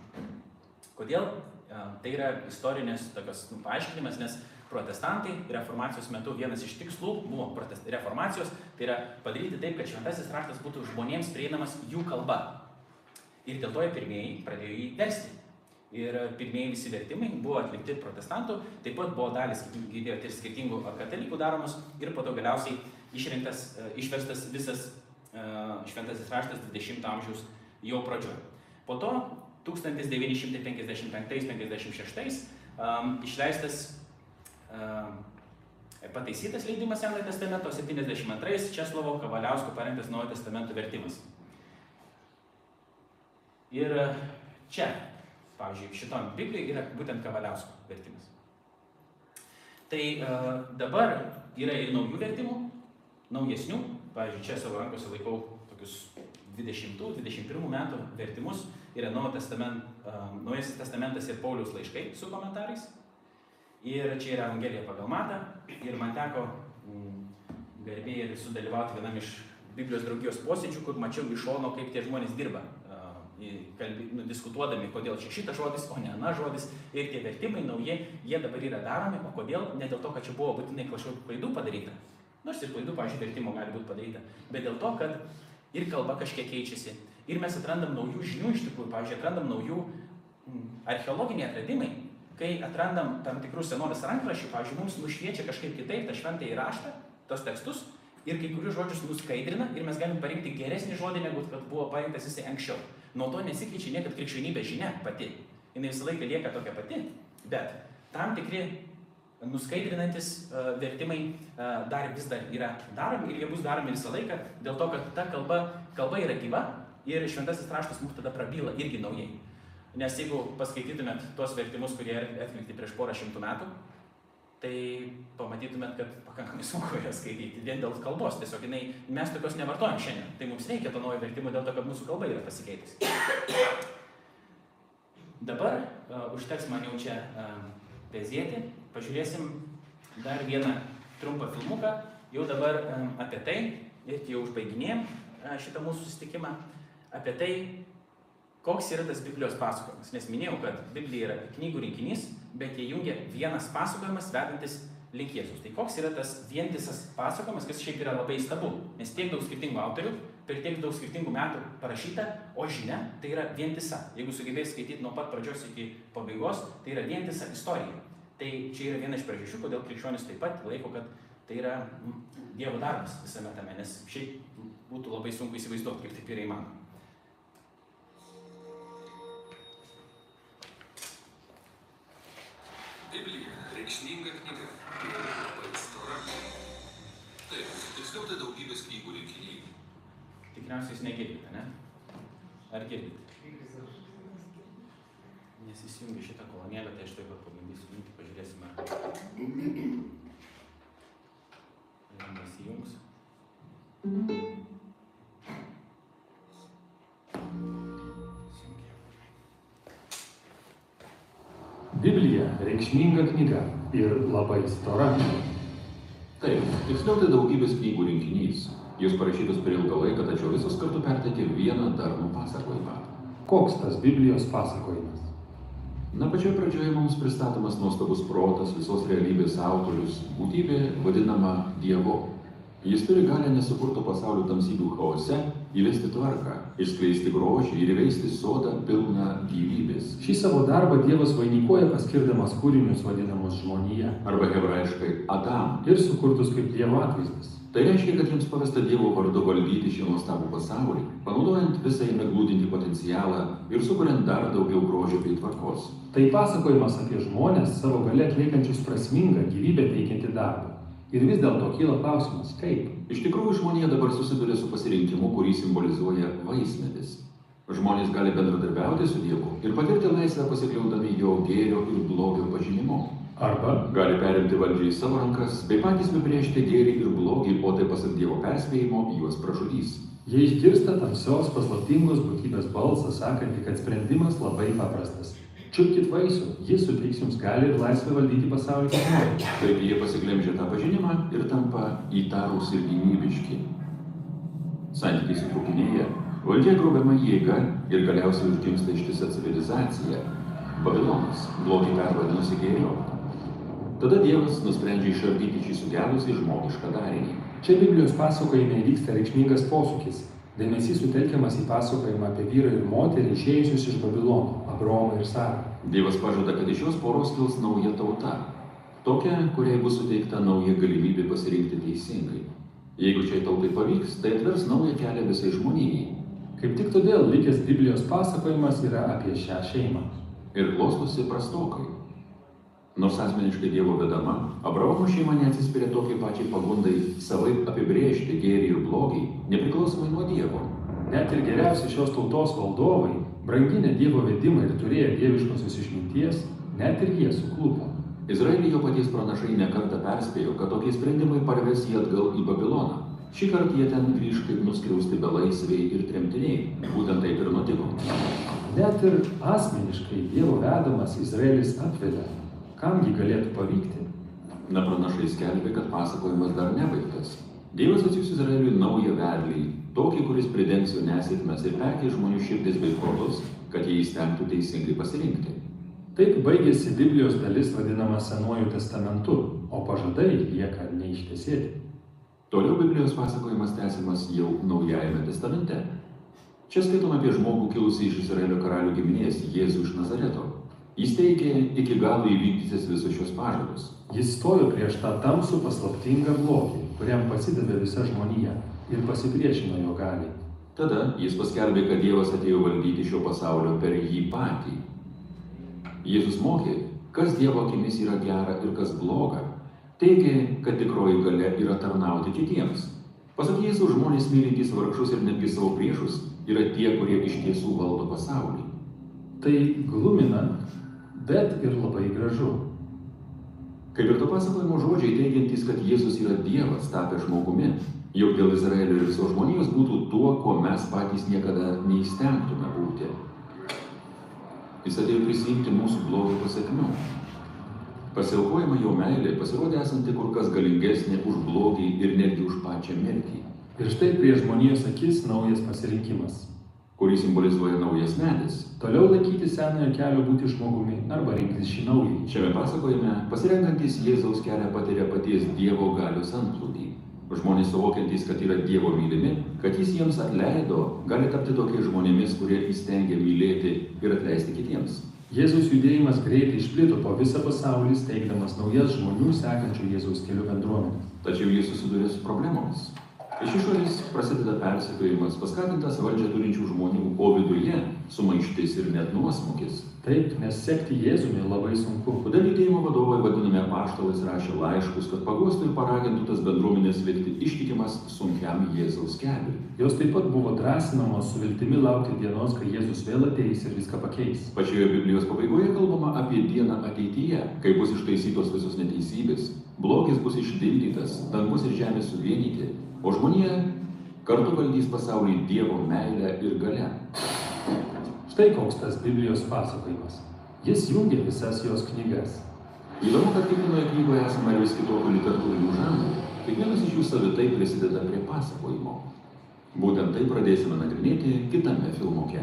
Kodėl? Uh, tai yra istorinės tokios nu, paaiškinimas, nes protestantai reformacijos metu vienas iš tikslų buvo reformacijos, tai yra padaryti taip, kad šventasis raštas būtų žmonėms prieinamas jų kalba. Ir dėl to jie pirmieji pradėjo jį versti. Ir pirmieji visi vertimai buvo atlikti protestantų, taip pat buvo dalis, kaip girdėjote, ir skirtingų katalikų daromos ir po to galiausiai išrinktas, išverstas visas šventasis raštas 20 amžiaus jau pradžioje. Po to 1955-56 um, išleistas um, pataisytas leidimas Senojo testamento, 72 Česlovo Kavaliausko parengtas Naujojo testamento vertimas. Ir čia Pavyzdžiui, šitom Biblijai yra būtent Kavaliausko vertimas. Tai uh, dabar yra ir naujų vertimų, naujesnių. Pavyzdžiui, čia savo rankose laikau tokius 20-21 metų vertimus. Yra testament, uh, Naujasis testamentas ir Paulius laiškai su komentarais. Ir čia yra Evangelija pagal matą. Ir man teko mm, garbė ir sudalyvauti vienam iš Biblijos draugijos posėdžių, kur mačiau iš šono, kaip tie žmonės dirba kalbi, nu, diskutuodami, kodėl čia šitas žodis, o ne ana žodis. Ir tie vertimai nauji, jie dabar yra daromi, o kodėl? Ne dėl to, kad čia buvo būtinai kažkokių klaidų padaryta. Nors ir klaidų, pažiūrėjau, vertimo gali būti padaryta. Bet dėl to, kad ir kalba kažkiek keičiasi. Ir mes atrandam naujų žinių iš tikrųjų, pavyzdžiui, atrandam naujų archeologiniai atradimai. Kai atrandam tam tikrus senovės rankraščių, pavyzdžiui, mums nušviečia kažkaip kitaip tą šventąjį raštą, tos tekstus, ir kai kurių žodžius nuskaidrina ir mes galim parinkti geresnį žodį, negu kad buvo parinktas jisai anksčiau. Nuo to nesikeičia niekad krikščionybė žinia pati. Jis visą laiką lieka tokia pati, bet tam tikri nuskaidrinantis uh, vertimai uh, dar vis dar yra daromi ir jie bus daromi visą laiką, dėl to, kad ta kalba, kalba yra gyva ir šventasis raštas mums tada prabyla irgi naujai. Nes jeigu paskaitytumėt tuos vertimus, kurie atlikti prieš porą šimtų metų, tai pamatytumėt, kad pakankamai sunku yra skaityti vien dėl kalbos. Tiesiog jinai, mes tokios nevartojam šiandien. Tai mums reikia to naujo vertimo dėl to, kad mūsų kalba yra pasikeitusi. Dabar uh, užteks man jau čia uh, pezėti. Pažiūrėsim dar vieną trumpą filmuką. Jau dabar um, apie tai, ir jau užbaiginėjom uh, šitą mūsų susitikimą, apie tai, koks yra tas Biblijos pasakojimas. Nes minėjau, kad Biblija yra knygų rinkinys, bet jie jungia vienas pasakojimas vedantis link Jėzus. Tai koks yra tas vientisas pasakojimas, kas šiaip yra labai stabu, nes tiek daug skirtingų autorių, per tiek daug skirtingų metų parašyta, o žinia tai yra vientisa. Jeigu sugebės skaityti nuo pat pradžios iki pabaigos, tai yra vientisa istorija. Tai čia yra viena iš priežasčių, kodėl krikščionis taip pat laiko, kad tai yra Dievo darbas visame tame, nes šiaip būtų labai sunku įsivaizduoti, kaip taip yra įmanoma. Biblija reikšminga knyga labai stora. Taip, tiksliau tai daugybės knygų rinkiniai. Tikriausiai jūs negirdite, ne? Ar girdite? Nes įsijungi šitą kolonėlę, tai aš taip pat pabandysiu jungti, pažiūrėsime. Ar Biblija reikšminga knyga ir labai stora. Taip, tiksliau tai daugybės knygų rinkinys. Jūs parašytus per ilgą laiką, tačiau visos kartu perteikė vieną darnų pasakojimą. Koks tas Biblijos pasakojimas? Na, pačioje pradžioje mums pristatomas nuostabus protas, visos realybės autorius, būtybė vadinama Dievu. Jis turi galę nesukurto pasaulio tamsybių chaose įvesti tvarką, išskleisti grožį ir įveisti sodą pilną gyvybės. Šį savo darbą Dievas vainikuoja paskirdamas kūrinius vadinamus žmonija Arba hebrajiškai Adam. ir sukurtus kaip Dievo atvaizdas. Tai reiškia, kad jiems pavesta Dievo vardu valdyti šį nuostabų pasaulį, panaudojant visą jame glūdinti potencialą ir sukuriant dar daugiau grožio bei tvarkos. Tai pasakojimas apie žmonės savo gale atliekančius prasmingą gyvybę teikiantį darbą. Ir vis dėlto kyla klausimas, kaip? Iš tikrųjų, žmonija dabar susiduria su pasirinkimu, kurį simbolizuoja vaismedis. Žmonės gali bendradarbiauti su Dievu ir patirti laisvę pasikliaudami jo gėrio ir blogio pažinimu. Arba Gali perimti valdžią į savo rankas, bei patys nubrėžti gėrį ir blogį, o tai pasak Dievo perspėjimo juos pražudys. jie išgirsta tamsios paslaptingos būtybės balsą, sakantį, kad sprendimas labai paprastas. Čiupkit vaisių, jis suteiks jums gali ir laisvę valdyti pasaulį kaip nori. Taip jie pasiglemžia tą pažinimą ir tampa įtarus ir gynybiški. Santykiai sutrūkinėja, valdžia grobiama jėga ir galiausiai užgimsta ištisa civilizacija. Babilonas, blogį pervadinusi gėrio. Tada Dievas nusprendžia išardyti šį sugedusį žmogišką darinį. Čia Biblijos pasakojime vyksta reikšmingas posūkis. Dėmesys sutelkiamas į pasakojimą apie vyrą ir moterį išėjusius iš Babilono - Abromą ir Sarą. Dievas pažada, kad iš šios poros kils nauja tauta. Tokia, kuriai bus suteikta nauja galimybė pasirinkti teisingai. Jeigu šiai tautai pavyks, tai atvers naują kelią visai žmonijai. Kaip tik todėl likęs Biblijos pasakojimas yra apie šią šeimą. Ir klostosi prastokai. Nors asmeniškai Dievo vedama, Abraomo šeima neatsispiria tokiai pačiai pagundai savaip apibrėžti gėrį ir blogį, nepriklausomai nuo Dievo. Net ir geriausi šios tautos valdovai, branginę Dievo vedimą ir turėję dieviškosios išminties, net ir jie suklupo. Izraelį jo paties pranašai nekartą perspėjo, kad tokie sprendimai parves jį atgal į Babiloną. Šį kartą jie ten grįž kaip nuskriausti belaisviai ir tremtiniai. Būtent taip ir nutiko. Net ir asmeniškai Dievo vedamas Izraelis atvedė. Kamgi galėtų pavykti? Na pranašai skelbė, kad pasakojimas dar nebaigtas. Dievas atsiųs Izraeliui naują vedlį, tokį, kuris pridengs jų nesėkmes ir perkeis žmonių širdis bei protus, kad jie įstengtų teisingai pasirinkti. Taip baigėsi Biblijos dalis vadinama Senuoju testamentu, o pažadai lieka neištesėti. Toliau Biblijos pasakojimas tęsiamas jau Naujajame testamente. Čia skaitome apie žmogų kilusį iš Izraelio karalių giminės Jėzų iš Nazareto. Jis teikė iki galo įvykdytis visus šios pažadus. Jis stojo prieš tą tamsų paslaptingą blogį, kuriam pasidavė visa žmonija ir pasipriešino jo galiai. Tada jis paskelbė, kad Dievas atėjo valdyti šio pasaulio per jį patį. Jėzus mokė, kas Dievo akimis yra gera ir kas bloga. Teigė, kad tikroji gale yra tarnauti kitiems. Pasak Jėzaus žmonės mylintys vargšus ir netgi savo priešus yra tie, kurie iš tiesų valdo pasaulį. Tai glumina, bet ir labai gražu. Kaip ir to pasakojimo žodžiai teigiantys, kad Jėzus yra Dievas tapęs žmogumi, jog dėl Izraelio ir visos žmonijos būtų tuo, ko mes patys niekada neįstengtume būti. Jis atėjo prisimti mūsų blogio pasiekmių. Pasiaukojama jo meilė pasirodė esanti kur kas galingesnė už blogį ir netgi už pačią mirtį, Ir štai prie žmonijos akis naujas pasirinkimas. Kurį simbolizuoja naujas medis. Toliau laikyti senojo kelio būti žmogumi arba rinktis šį naują. Šiame pasakojime pasirenkantis Jėzaus kelią patiria paties Dievo galios antplūdį. Žmonės suvokiantys, kad yra Dievo mylimi, kad Jis jiems atleido, gali tapti tokiais žmonėmis, kurie įstengia mylėti ir atleisti kitiems. Jėzaus judėjimas greitai išplito po visą pasaulį, steigdamas naujas žmonių sekančių Jėzaus keliu bendruomenės. Tačiau jis susiduria su problemomis. Iš išorės prasideda persekiojimas, paskatintas valdžią turinčių žmonių, o viduje sumaištis ir net nuosmukis. Taip, nes sekti Jėzumi labai sunku. Todėl judėjimo vadovai vadinami apaštalais rašė laiškus, kad pagostų ir paragintų tas bendruomenės likti ištikimas sunkiam Jėzaus keliui. Jos taip pat buvo drąsinamos su viltimi laukti dienos, kai Jėzus vėl ateis ir viską pakeis. Pačioje Biblijos pabaigoje kalbama apie dieną ateityje, kai bus ištaisytos visos neteisybės, blogis bus išdildytas, dangus ir žemė suvienyti, o žmonija kartu valdys pasaulį Dievo meilę ir gale. Štai koks tas Biblijos pasakojimas. Jis jungia visas jos knygas. Įdomu, kad kiekvienoje knygoje esama ir vis kitokių literatūrinių žanrų. Kiekvienas iš jų savitai prisideda prie pasakojimo. Būtent tai pradėsime nagrinėti kitame filmuke.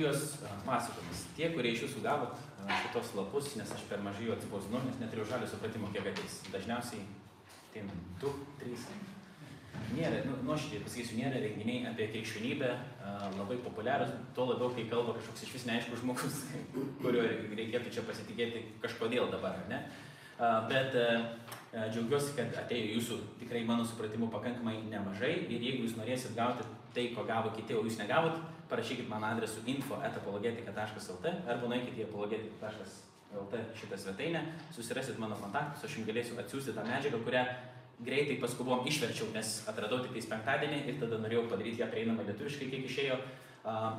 Biblijos a, pasakojimas. Tie, kurie iš jūsų gavot a, šitos lapus, nes aš per mažai jų atspausdinau, nes neturiu žalio supratimo, kiek ateis. Dažniausiai tai 2, 3. Nėra, nu, nuoširdžiai pasakysiu, nėra renginiai apie krikščionybę a, labai populiarūs, tuo labiau, kai kalba kažkoks iš vis neaiškus žmogus, kuriuo reikėtų čia pasitikėti kažkodėl dabar, ar ne? Bet džiaugiuosi, kad atėjo jūsų tikrai mano supratimu pakankamai nemažai ir jeigu jūs norėsit gauti tai, ko gavo kiti, o jūs negavot, parašykit man adresu info.apologetika.lt arba nueikit į apologetika.lt šitą svetainę, susirasit mano kontaktus, aš jums galėsiu atsiųsti tą medžiagą, kurią greitai paskubom išverčiau, nes atradau tik tais penktadienį ir tada norėjau padaryti ją prieinamą lietuviškai, kiek išėjo.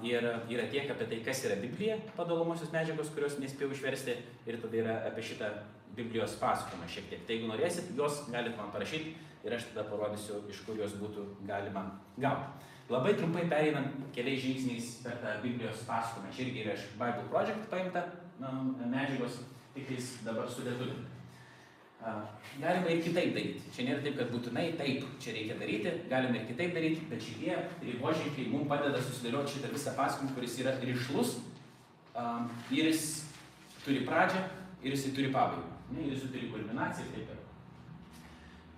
Ir yra tiek apie tai, kas yra Biblija, padalomosios medžiagos, kurios nespėjau išversti, ir tada yra apie šitą Biblijos pasakojimą šiek tiek. Tai jeigu norėsit, jos galite man parašyti ir aš tada parodysiu, iš kur jos būtų galima gauti. Labai trumpai pereinam keliais žingsniais per tą Biblijos pasakojimą. Čia irgi yra iš Bible Project paimta medžiagos, tik tais dabar sudėtulinta. Galima ir kitaip daryti. Čia nėra taip, kad būtinai taip čia reikia daryti, galime ir kitaip daryti, bet šitie riboženkliai mums padeda susidėlioti šitą visą pasakojimą, kuris yra ryšlus ir jis turi pradžią ir jis turi pabaigą. Ir jis turi kulminaciją ir taip toliau.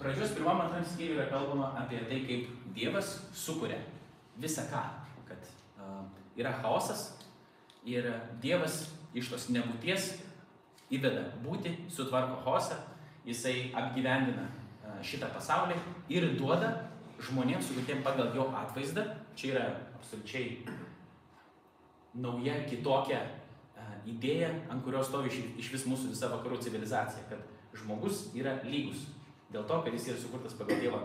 Pradžios pirmam antram skyriui yra kalbama apie tai, kaip Dievas sukuria visą ką, kad uh, yra chaosas ir Dievas iš tos nebūties įveda būti, sutvarko chaosą, jisai apgyvendina a, šitą pasaulį ir duoda žmonėms sukurtiem pagal jo atvaizdą. Čia yra absoliučiai nauja, kitokia a, idėja, ant kurios stovi iš, iš vis mūsų visa vakarų civilizacija, kad žmogus yra lygus. Dėl to, kad jis yra sukurtas pagal Dievo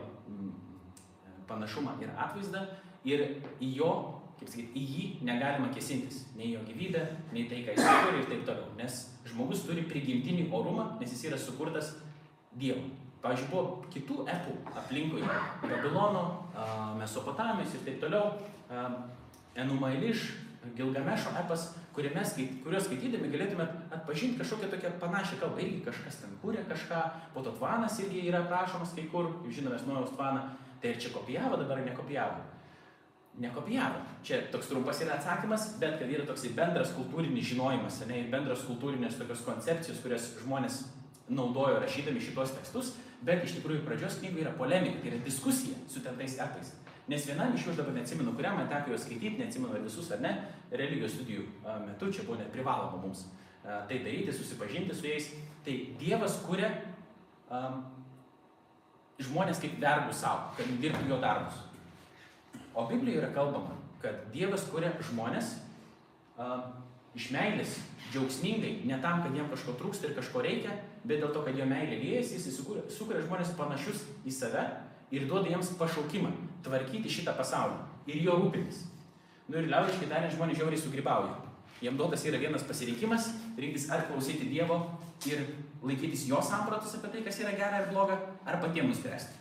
panašumą ir atvaizdą ir į jo, kaip sakyti, į jį negalima kėsintis. Nei jo gyvybę, nei tai, ką jis turi ir taip toliau. Nes žmogus turi prigimtinį orumą, nes jis yra sukurtas Dievo. Pavyzdžiui, buvo kitų epų aplinkui Babilono, Mesopotamijos ir taip toliau. Enumailiš, Gilgamešo epas, skait, kuriuos skaitydami galėtume atpažinti kažkokią tokią panašią kalbą. Irgi kažkas ten kūrė kažką, po to tvanas irgi yra aprašomas kai kur, žinome, nuojaus tvaną. Tai ir čia kopijavo, dabar ar nekopijavo? Nekopijavo. Čia toks trumpas yra atsakymas, bet kad yra toksai bendras kultūrinis žinojimas, ne, ir bendras kultūrinės tokios koncepcijos, kurias žmonės naudojo rašydami šitos tekstus, bet iš tikrųjų pradžios knygoje yra polemika, tai yra diskusija su tentais epais. Nes vienam iš jų aš dabar neatsimenu, kuriam man teko juos skaityti, neatsimenu ar visus ar ne, religijos studijų metu čia buvo net privaloma mums tai daryti, susipažinti su jais. Tai Dievas kuria um, žmonės kaip verbų savo, kad dirbtų jo darbus. O Biblijoje yra kalbama, kad Dievas kuria žmonės um, iš meilės džiaugsmingai, ne tam, kad jiem kažko trūksta ir kažko reikia, bet dėl to, kad jo meilė liejasi, jis sukuria, žmonės panašius į save ir duoda jiems pašaukimą tvarkyti šitą pasaulį ir jo rūpintis. Nu ir liaudiškai tariant, žmonės žiauriai sugrybauja. Jiem duotas yra vienas pasirinkimas - rinktis ar klausyti Dievo ir laikytis jo sampratus apie tai, kas yra gera ir bloga, ar patiems nuspręsti.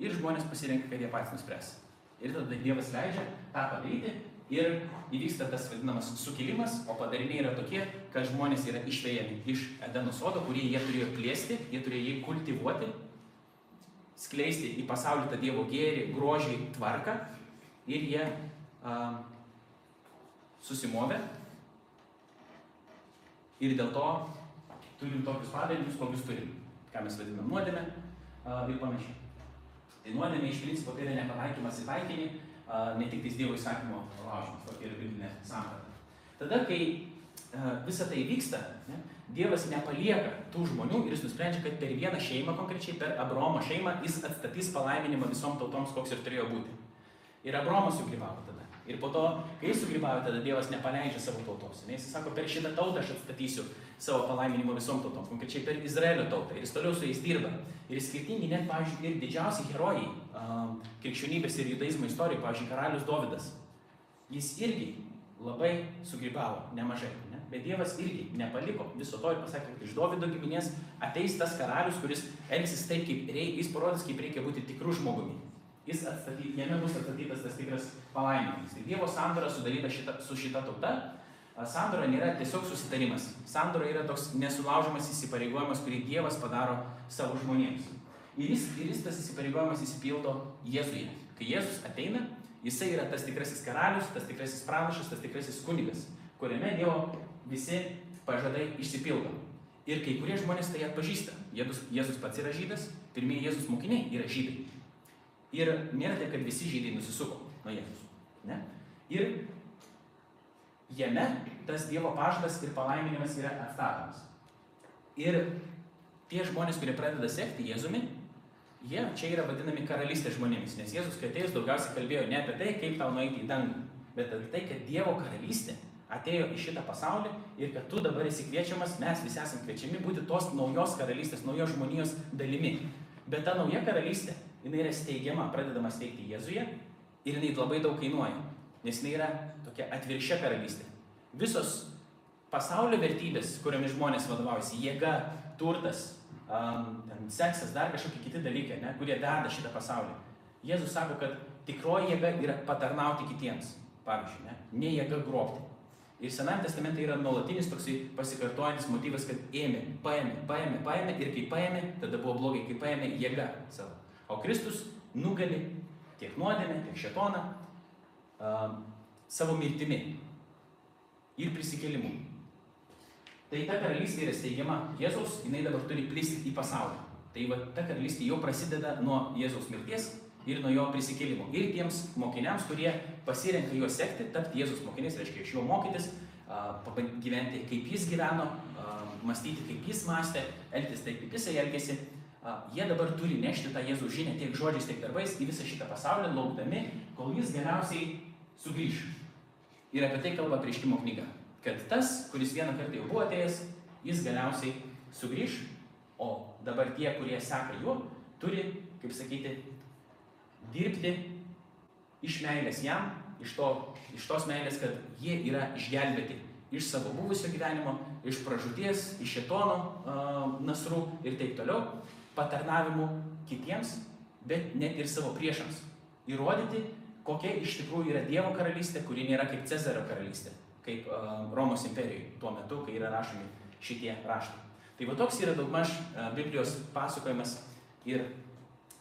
Ir žmonės pasirenka, kad jie patys nuspręs. Ir tada Dievas leidžia tą padaryti ir įvyksta tas vadinamas sukilimas, o padariniai yra tokie, kad žmonės yra išvėjami iš Edeno sodo, kurį jie turėjo plėsti, jie turėjo jį kultivuoti, skleisti į pasaulį tą Dievo gėrį, grožį, tvarką ir jie a, susimovė ir dėl to turim tokius padarinius, kokius turim, ką mes vadiname nuodėme ir panašiai. Tai nuodėmė iš principo tai yra nepataikymas į taikinį, ne tik tais Dievo įsakymo laužimas, tokia yra biblinė samprata. Tada, kai visa tai vyksta, ne, Dievas nepalieka tų žmonių ir jis nusprendžia, kad per vieną šeimą, konkrečiai per Abromo šeimą, jis atstatys palaiminimą visom tautoms, koks ir turėjo būti. Ir Abromas sugrįvavo tada. Ir po to, kai jis sugrįvavo, tada Dievas nepaleidžia savo tautos. Jis sako, per šitą tautą aš atstatysiu savo palaiminimą visom tautoms, konkrečiai per Izraelio tautą. Ir jis toliau su jais dirba. Ir skirtingi net, pavyzdžiui, ir didžiausi herojai um, krikščionybės ir judaizmo istorijoje, pavyzdžiui, karalius Dovydas. Jis irgi labai sugrįvavo nemažai. Ne? Bet Dievas irgi nepaliko viso to ir pasakė, kad iš Dovido giminės ateis tas karalius, kuris elgsis taip, kaip reikia, jis parodys, kaip reikia būti tikrų žmogumi. Jis atstatys, jame bus atstatytas tas tikras palaiminimas. Tai Dievo sandora sudaryta šita, su šita tauta. Sandora nėra tiesiog susitarimas. Sandora yra toks nesulaužiamas įsipareigojimas, kurį Dievas padaro savo žmonėms. Ir jis, ir jis tas įsipareigojimas įsipildo Jėzuje. Kai Jėzus ateina, jisai yra tas tikrasis karalius, tas tikrasis pranašas, tas tikrasis kunigas, kuriame Dievo visi pažadai išsipildo. Ir kai kurie žmonės tai atpažįsta. Jėzus, Jėzus pats yra žydas, pirmieji Jėzus mokiniai yra žydai. Ir nėra taip, kad visi žydai nusisuko nuo Jėzus. Ne? Ir jame tas Dievo pažadas ir palaiminimas yra atstatomas. Ir tie žmonės, kurie pradeda sekti Jėzumi, jie čia yra vadinami karalystės žmonėmis, nes Jėzus, kai atėjus, daugiausiai kalbėjo ne apie tai, kaip tau nueiti į dangų, bet apie tai, kad Dievo karalystė atėjo į šitą pasaulį ir kad tu dabar esi kviečiamas, mes visi esame kviečiami būti tos naujos karalystės, naujos žmonijos dalimi. Bet ta nauja karalystė, jinai yra steigiama, pradedama steigti Jėzuje ir jinai labai daug kainuoja, nes jinai yra tokia atviršia karalystė. Visos pasaulio vertybės, kuriomis žmonės vadovaujasi, jėga, turtas, um, seksas, dar kažkokie kiti dalykai, ne, kurie veda šitą pasaulį. Jėzus sako, kad tikroji jėga yra patarnauti kitiems, pavyzdžiui, ne, ne jėga grobti. Ir Senajame testamente yra nuolatinis toksai pasikartojantis motyvas, kad ėmė, paėmė, paėmė, paėmė ir kai paėmė, tada buvo blogai, kai paėmė jėga savo. O Kristus nugali tiek nuodėmę, tiek šetoną uh, savo mirtimi ir prisikėlimu. Tai ta karalystė yra steigiama Jėzaus, jinai dabar turi plisti į pasaulį. Tai va, ta karalystė jau prasideda nuo Jėzaus mirties ir nuo jo prisikėlimo. Ir tiems mokiniams, kurie pasirenka juo sekti, tapti Jėzus mokiniais, reiškia iš jo mokytis, gyventi kaip jis gyveno, mąstyti kaip jis mąstė, elgtis taip kaip jisai elgėsi, jie dabar turi nešti tą Jėzų žinę tiek žodžiais, tiek darbais į visą šitą pasaulį, laukdami, kol jis galiausiai sugrįš. Ir apie tai kalba prieškimo knyga. Kad tas, kuris vieną kartą jau buvo atėjęs, jis galiausiai sugrįž, o dabar tie, kurie seka juo, turi, kaip sakyti, dirbti iš meilės jam, iš, to, iš tos meilės, kad jie yra išgelbėti iš savo buvusio gyvenimo, iš pražūties, iš šetono nasrų ir taip toliau, patarnavimu kitiems, bet net ir savo priešams. Įrodyti, kokia iš tikrųjų yra Dievo karalystė, kuri nėra kaip Cezario karalystė, kaip uh, Romos imperijoje tuo metu, kai yra rašomi šitie raštai. Tai va toks yra daugmaž uh, Biblijos pasakojimas ir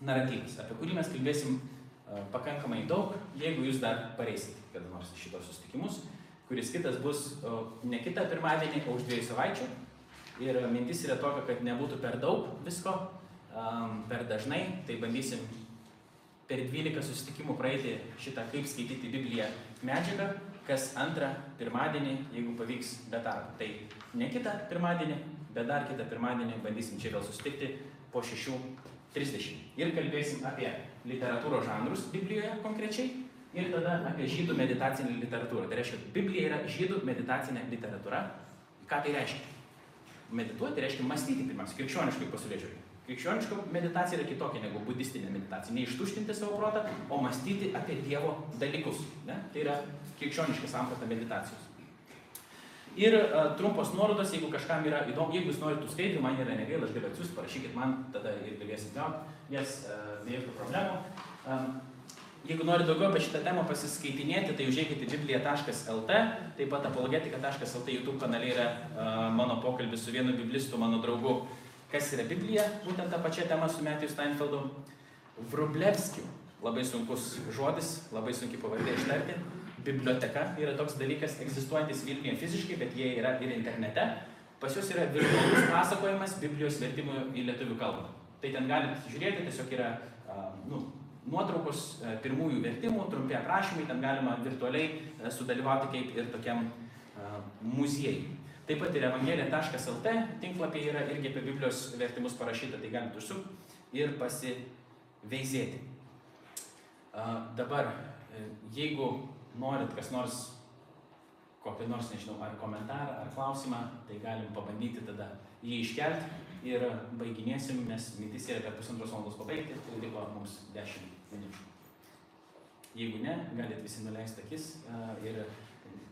naratyvas, apie kurį mes kalbėsim uh, pakankamai daug, jeigu jūs dar pareisit kada nors šitos susitikimus, kuris kitas bus uh, ne kitą pirmadienį, o už dviejų savaičių. Ir mintis yra tokia, kad nebūtų per daug visko, um, per dažnai, tai bandysim per 12 susitikimų praeiti šitą kaip skaityti Bibliją medžiagą, kas antrą pirmadienį, jeigu pavyks be tarpo. Tai ne kitą pirmadienį, bet dar kitą pirmadienį bandysim čia vėl susitikti po 6.30. Ir kalbėsim apie literatūros žanrus Biblijoje konkrečiai ir tada apie žydų meditacinę literatūrą. Tai reiškia, Biblija yra žydų meditacinė literatūra. Ką tai reiškia? Medituoti reiškia mąstyti pirmiausia, krikščioniškai pasaulėžiūrį. Krikščioniška meditacija yra kitokia negu budistinė meditacija. Neištuštinti savo protą, o mąstyti apie Dievo dalykus. Ne? Tai yra krikščioniška samprata meditacijos. Ir uh, trumpos nuorodos, jeigu kažkam yra įdomu, jeigu jūs norite tų skaitymų, man yra negaila, aš galiu atsiųsti, parašykit man, tada ir galėsit gauti jas uh, be jokių problemų. Um, jeigu norite daugiau apie šitą temą pasiskaitinėti, tai užėjkite į biblija.lt, taip pat apologetika.lt YouTube kanale yra uh, mano pokalbis su vienu biblistu, mano draugu, kas yra Biblija, būtent tą pačią temą su Matthew Steinfeldu. Vrublevskiu, labai sunkus žodis, labai sunkiai pavardė ištarti biblioteka yra toks dalykas egzistuojantis Vilniuje fiziškai, bet jie yra ir internete. Pas juos yra virtualus pasakojimas Biblijos vertimų į lietuvių kalbą. Tai ten galite žiūrėti, tiesiog yra nu, nuotraukos pirmųjų vertimų, trumpi aprašymai, ten galima virtualiai sudalyvauti kaip ir tokiam muziejui. Taip pat ir evangelija.lt tinklapyje yra irgi apie Biblijos vertimus parašyta, tai galite užsukti ir pasiveizėti. Dabar, jeigu norit kas nors, kokį nors, nežinau, ar komentarą, ar klausimą, tai galim pabandyti tada jį iškelti ir baiginėsim, nes mintis yra per pusantros valandos pabaigti, tai liko mums 10 minučių. Jeigu ne, galite visi nuleisti akis ir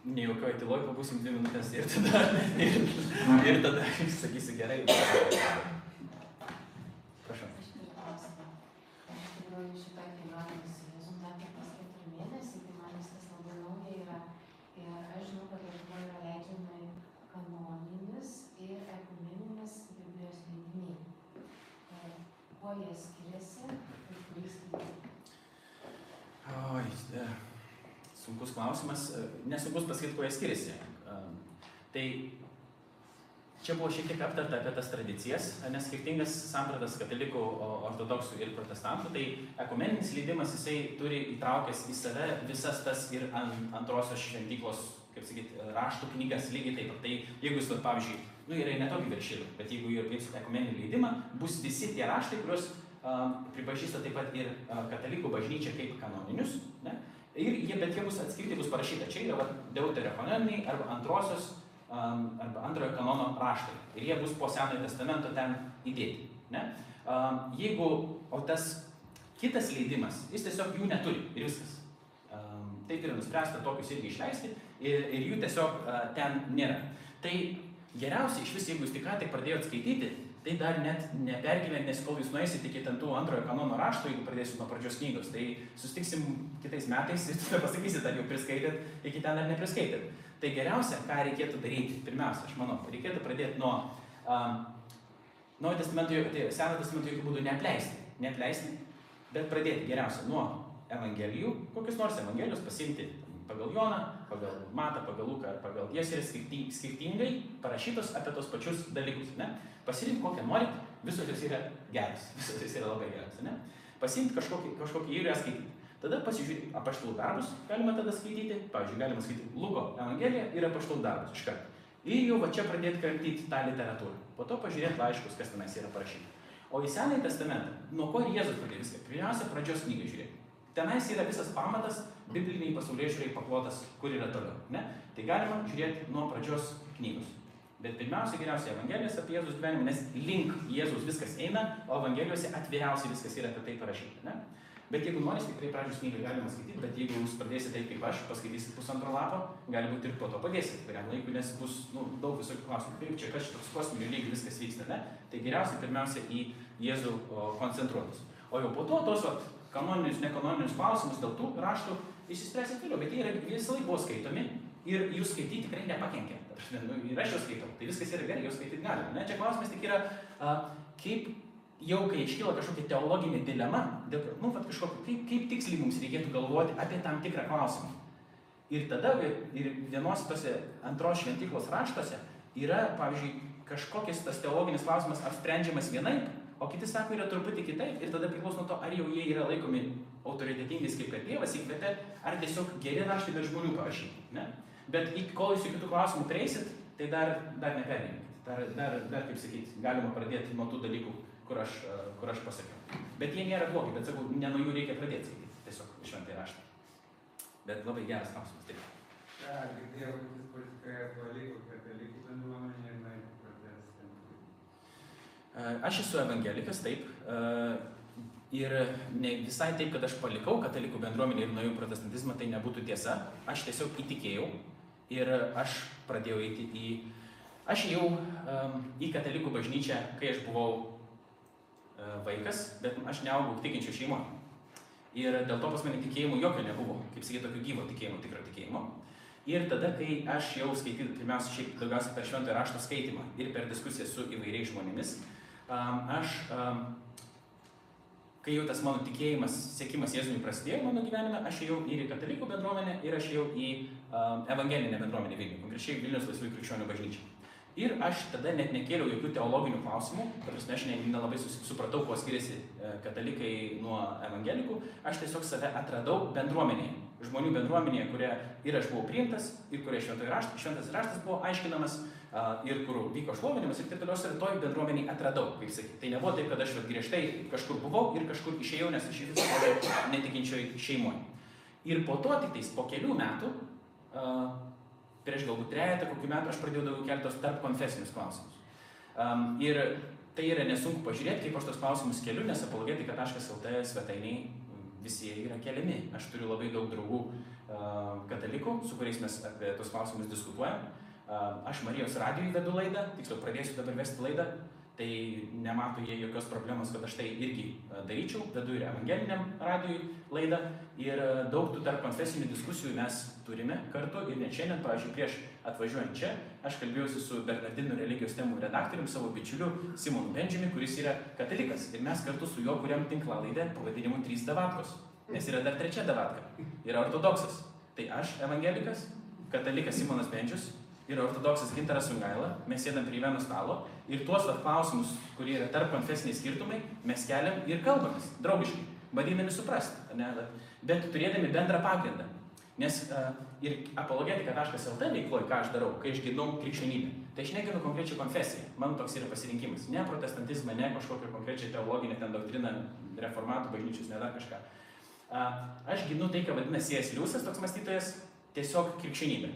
nejuokauju tyloj, pabūsim 2 minutės ir tada, ir, ir tada sakysiu gerai. Prašau. Tai Kuo jie skiriasi ir kuriais? Oi, e, sunkus klausimas. E, Nesunkus pasakyti, kuo jie skiriasi. E, Tai čia buvo šiek tiek aptarta apie tas tradicijas, nes skirtingas sampratas katalikų, ortodoksų ir protestantų. Tai ekumeninis leidimas jisai turi įtraukęs į save visas tas ir an- antrosios šventyklos, kaip sakyti, raštų knygas lygiai taip pat. Tai jeigu jūs, pavyzdžiui, nu yra netokių viršelių, bet jeigu jūs paimsite ekumeninį leidimą, bus visi tie raštai, kuriuos um, pripažįsta taip pat ir uh, katalikų bažnyčia kaip kanoninius. Ne? Ir jie, bet jie bus atskirti, bus parašyta, čia yra deuterokanoniniai arba antrosios um, arba antrojo kanono raštai. Ir jie bus po Senojo testamento ten įdėti. Ne? Um, jeigu, o tas kitas leidimas, jis tiesiog jų neturi ir viskas. Um, taip yra nuspręsta tokius irgi išleisti ir, ir jų tiesiog uh, ten nėra. Tai geriausia iš vis, jeigu jūs tik ką tik pradėjote skaityti, tai dar net nepergyvent, nes kol jūs nueisit iki ten tų antrojo kanono rašto, jeigu pradėsiu nuo pradžios knygos, tai sustiksim kitais metais ir tada pasakysit, ar jau priskaitėt, iki ten ar nepriskaitėt. Tai geriausia, ką reikėtų daryti, pirmiausia, aš manau, reikėtų pradėti nuo um, Naujo testamento, tai Senojo testamento jokių būdų neapleisti, neapleisti, bet pradėti geriausia nuo evangelijų, kokius nors evangelijos pasimti pagal Joną, pagal Matą, pagal Luką ar pagal yra skirti, skirtingai parašytos apie tos pačius dalykus. Ne? Pasirinkti kokią norit, visos jos yra geras, visos jos yra labai geras. Ne? Pasimti kažkokį, kažkokį įrę skaityti. Tada pasižiūrėti apaštalų darbus, galima tada skaityti, pavyzdžiui, galima skaityti Luko Evangeliją ir apaštalų darbus iš karto. Ir jau va čia pradėti kramtyti tą literatūrą. Po to pažiūrėti laiškus, kas tenais yra parašyta. O į Senąjį testamentą, nuo ko Jėzus pradėjo viską? Pirmiausia, pradžios knygą žiūrėti. Tenais yra visas pamatas bibliniai pasaulyje žiūrėjai paklotas, kur yra toliau. Ne? Tai galima žiūrėti nuo pradžios knygos. Bet pirmiausia, geriausia Evangelijos apie Jėzus gyvenimą, nes link Jėzus viskas eina, o Evangelijose atviriausiai viskas yra apie tai parašyta. Ne? Bet jeigu norite, tikrai pradžios knygą galima skaityti, bet jeigu jūs pradėsite taip kaip aš, paskaitysit pusantro lapo, gali būti ir po to padėsit kuriam laikui, nes bus nu, daug visokių klausimų, kaip čia, kas toks kosminių lygių viskas vyksta, ne? Tai geriausia pirmiausia į Jėzų koncentruotis. O jau po to tos vat, kanoninius, nekanoninius klausimus dėl tų raštų išsispręsit vėliau, bet jie yra visą laiką buvo skaitomi ir jūs skaityti tikrai nepakenkia. Nu, ir aš juos skaitau, tai viskas yra gerai, juos skaityti galima. Ne? Čia klausimas tik yra, a, kaip jau kai iškyla kažkokia teologinė dilema, dėl, nu, vat, kažkokia, kaip, kaip tiksliai mums reikėtų galvoti apie tam tikrą klausimą. Ir tada ir, vienos tose antros šventyklos raštuose yra, pavyzdžiui, kažkokias tas teologinis klausimas apsprendžiamas vienaip, o kiti sako yra truputį kitaip ir tada priklauso nuo to, ar jau jie yra laikomi autoritetingais kaip kad Dievas įkvėpė, ar tiesiog geri raštai be žmonių parašyti. Bet iki kol jūs iki tų klausimų prieisit, tai dar, dar neperėmėkit. Dar, dar, dar, kaip sakyti, galima pradėti nuo tų dalykų, kur aš, e, kur aš pasakiau. Bet jie nėra blogi, bet sakau, ne nuo jų reikia pradėti skaityti, tiesiog šventai raštą. Bet labai geras klausimas. Taip. ką girdėjau, kad jis politikoje paliko katalikų bendruomenę ir nuėjo protestantų. E, Aš esu evangelikas, taip. e, Ir ne visai taip, kad aš palikau katalikų bendruomenę ir nuėjau protestantizmą, tai nebūtų tiesa. Aš tiesiog įtikėjau ir aš pradėjau eiti į... Aš ėjau um, į katalikų bažnyčią, kai aš buvau uh, vaikas, bet aš neaugau tikinčių šeimoje. Ir dėl to pas mane tikėjimo jokio nebuvo, kaip sakyti, tokio gyvo tikėjimo, tikro tikėjimo. Ir tada, kai aš jau skaitydavau, pirmiausia, šiaip daugiausiai per šventąją rašto skaitimą ir per diskusiją su įvairiais žmonėmis, um, aš um, kai jau tas mano tikėjimas, sėkimas Jėzumi prasidėjo mano gyvenime, aš ėjau ir į katalikų bendruomenę, ir aš ėjau į um, evangelinę bendruomenę Vilniuje, konkrečiai Vilnius Laisvųjų krikščionių bažnyčią. Ir aš tada net nekėliau jokių teologinių klausimų, prasme, aš ne- nelabai supratau, kuo skiriasi e, katalikai nuo evangelikų, aš tiesiog save atradau bendruomenėje, žmonių bendruomenėje, kurie ir aš buvau priimtas, ir kurie šventas raštas, šventas raštas buvo aiškinamas, a, ir kur vyko šlovinimas ir taip toliau, ir toj bendruomeniai atradau, kaip sakyti. Tai nebuvo taip, kad aš griežtai kažkur buvau ir kažkur išėjau, nes aš iš viso buvau netikinčioj šeimoje. Ir po to tik tais po kelių metų, prieš galbūt trejata kokių metų, aš pradėjau daugiau kelti tos tarp konfesinius klausimus. Ir tai yra nesunku pažiūrėti, kaip aš tos klausimus keliu, nes apologetika.lt svetainiai visi jie yra keliami. Aš turiu labai daug draugų katalikų, su kuriais mes apie tos klausimus diskutuojam. Aš Marijos radijui vedu laidą, tiksliau pradėsiu dabar vesti laidą, tai nemato jie jokios problemos, kad aš tai irgi daryčiau, vedu ir evangeliniam radijui laidą ir daug tų tarp konfesinių diskusijų mes turime kartu ir net šiandien, pavyzdžiui, prieš atvažiuojant čia, aš kalbėjausi su Bernardino religijos temų redaktoriumi, savo bičiuliu Simonu Benžimi, kuris yra katalikas. Ir mes kartu su juo kuriam tinklalaidę pavadinimu Trys davatkos. Nes yra dar trečia davatka. Yra ortodoksas. Tai aš evangelikas, katalikas Simonas Benčius ir ortodoksas Gintaras Sungaila. Mes sėdam prie vieno stalo ir tuos vat, klausimus, kurie yra tarp konfesiniai skirtumai, mes keliam ir kalbamės draugiškai, bandydami suprasti. Ne? Bet turėdami bendrą pagrindą. Nes uh, ir apologetika.lt veikloje, ką aš darau, kai aš ginu krikščionybę, tai aš neginu konkrečią konfesiją. Mano toks yra pasirinkimas. Ne protestantizmą, ne kažkokią konkrečią teologinę ten doktriną, reformatų bažnyčius, ne dar kažką. Uh, aš ginu tai, ką vadina C.S. Liusas, toks mąstytojas, tiesiog krikščionybė.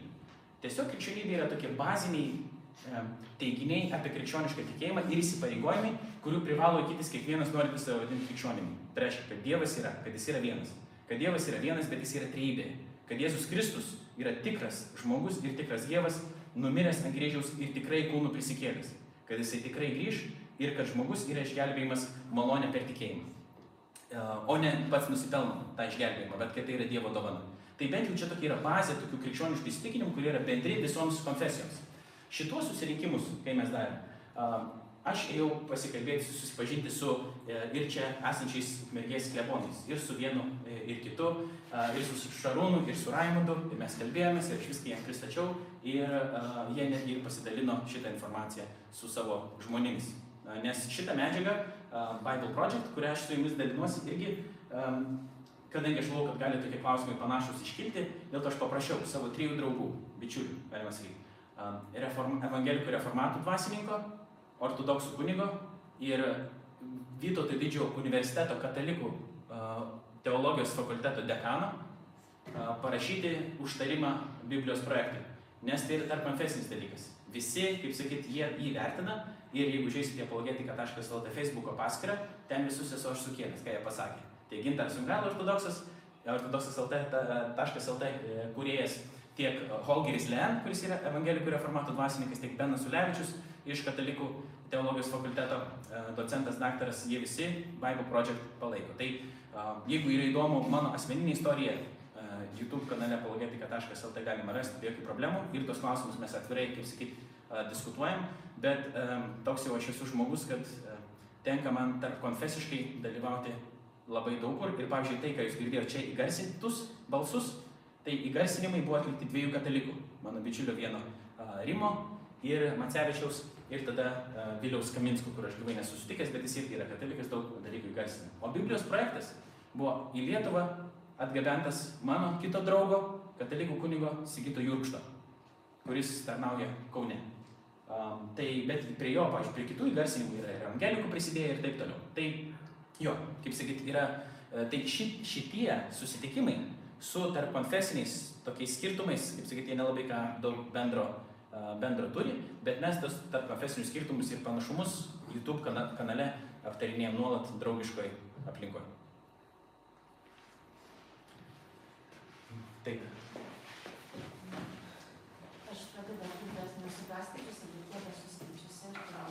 Tiesiog krikščionybė yra tokie baziniai e, teiginiai apie krikščionišką tikėjimą ir įsipareigojimai, kurių privalo laikytis kiekvienas norintis save vadinti krikščionimi. Tai reiškia, kad Dievas yra, kad jis yra vienas. Kad Dievas yra vienas, bet jis yra trejybė. Kad Jėzus Kristus yra tikras žmogus ir tikras Dievas, numiręs ant kryžiaus ir tikrai kūnų prisikėlęs. Kad jisai tikrai grįž ir kad žmogus yra išgelbėjimas malonė per tikėjimą. E, O ne pats nusipelno tą išgelbėjimą, bet kad tai yra Dievo dovana. Tai bent jau čia tokia yra bazė tokių krikščioniškų įsitikinimų, kurie yra bendri visoms konfesijoms. Šituos susirinkimus, kai mes darėm, aš ėjau pasikalbėti, susipažinti su e, ir čia esančiais mergės klebonais. Ir su vienu, e, ir kitu, ir su Šarūnu, ir su Raimondu. Ir mes kalbėjomės, ir aš viską jiems pristačiau. Ir jie netgi pasidalino šitą informaciją su savo žmonėmis. Nes šitą medžiagą, Bible Project, kurią aš su jumis dalinuosi, irgi kadangi aš žinau, kad gali tokie klausimai panašus iškilti, dėl to aš paprašiau savo trijų draugų, bičiulių, galima sakyti, um, reform, evangelikų reformatų dvasininko, ortodoksų kunigo ir Vytauto didžiojo universiteto katalikų uh, teologijos fakulteto dekano uh, parašyti užtarimą Biblijos projektui. Nes tai yra tarp konfesinis dalykas. Visi, kaip sakyt, jie jį vertina ir jeigu žiūrėsite apologetika.lt Facebook'o paskyrą, ten visus esu aš sukėlęs, ką jie pasakė. Tai Gintaras Sungal ortodoksas, ortodoksas.lt e, kūrėjas, tiek Holgeris Len, kuris yra evangelikų reformatų dvasininkas, tiek Benas Ulevičius iš katalikų teologijos fakulteto e, docentas, daktaras, jie visi Bible Project palaiko. Tai jeigu yra įdomu mano asmeninė istorija, e, YouTube kanale apologetika.lt galima rasti be jokių problemų ir tos klausimus mes atvirai, kaip sakyt, a, diskutuojam, bet toks jau aš esu žmogus, kad tenka man tarp konfesiškai dalyvauti labai daug kur ir pavyzdžiui tai, ką jūs girdėjote čia įgarsintus balsus, tai įgarsinimai buvo atlikti dviejų katalikų, mano bičiulio vieno Rimo ir Macevičiaus ir tada Viliaus Kaminsko, kur aš gyvai nesusitikęs, bet jis irgi yra katalikas, daug dalykų įgarsina. O Biblijos projektas buvo į Lietuvą atgabentas mano kito draugo, katalikų kunigo Sigito Jurkšto, kuris tarnauja Kaune. Um, tai, bet prie jo, pavyzdžiui, prie kitų įgarsinimų yra ir evangelikų prisidėję ir taip toliau. Tai jo, kaip sakyt, yra, e, tai ši, šitie susitikimai su tarp konfesiniais tokiais skirtumais, kaip sakyt, jie nelabai ką daug bendro bendro turi, bet mes tas tarp konfesinių skirtumus ir panašumus YouTube kana, kanale aptarinėjom nuolat draugiškoje aplinkoje. Taip. Aš pati dar kitas nesu perskaičiusi, bet kiek esu skaičiusi, tai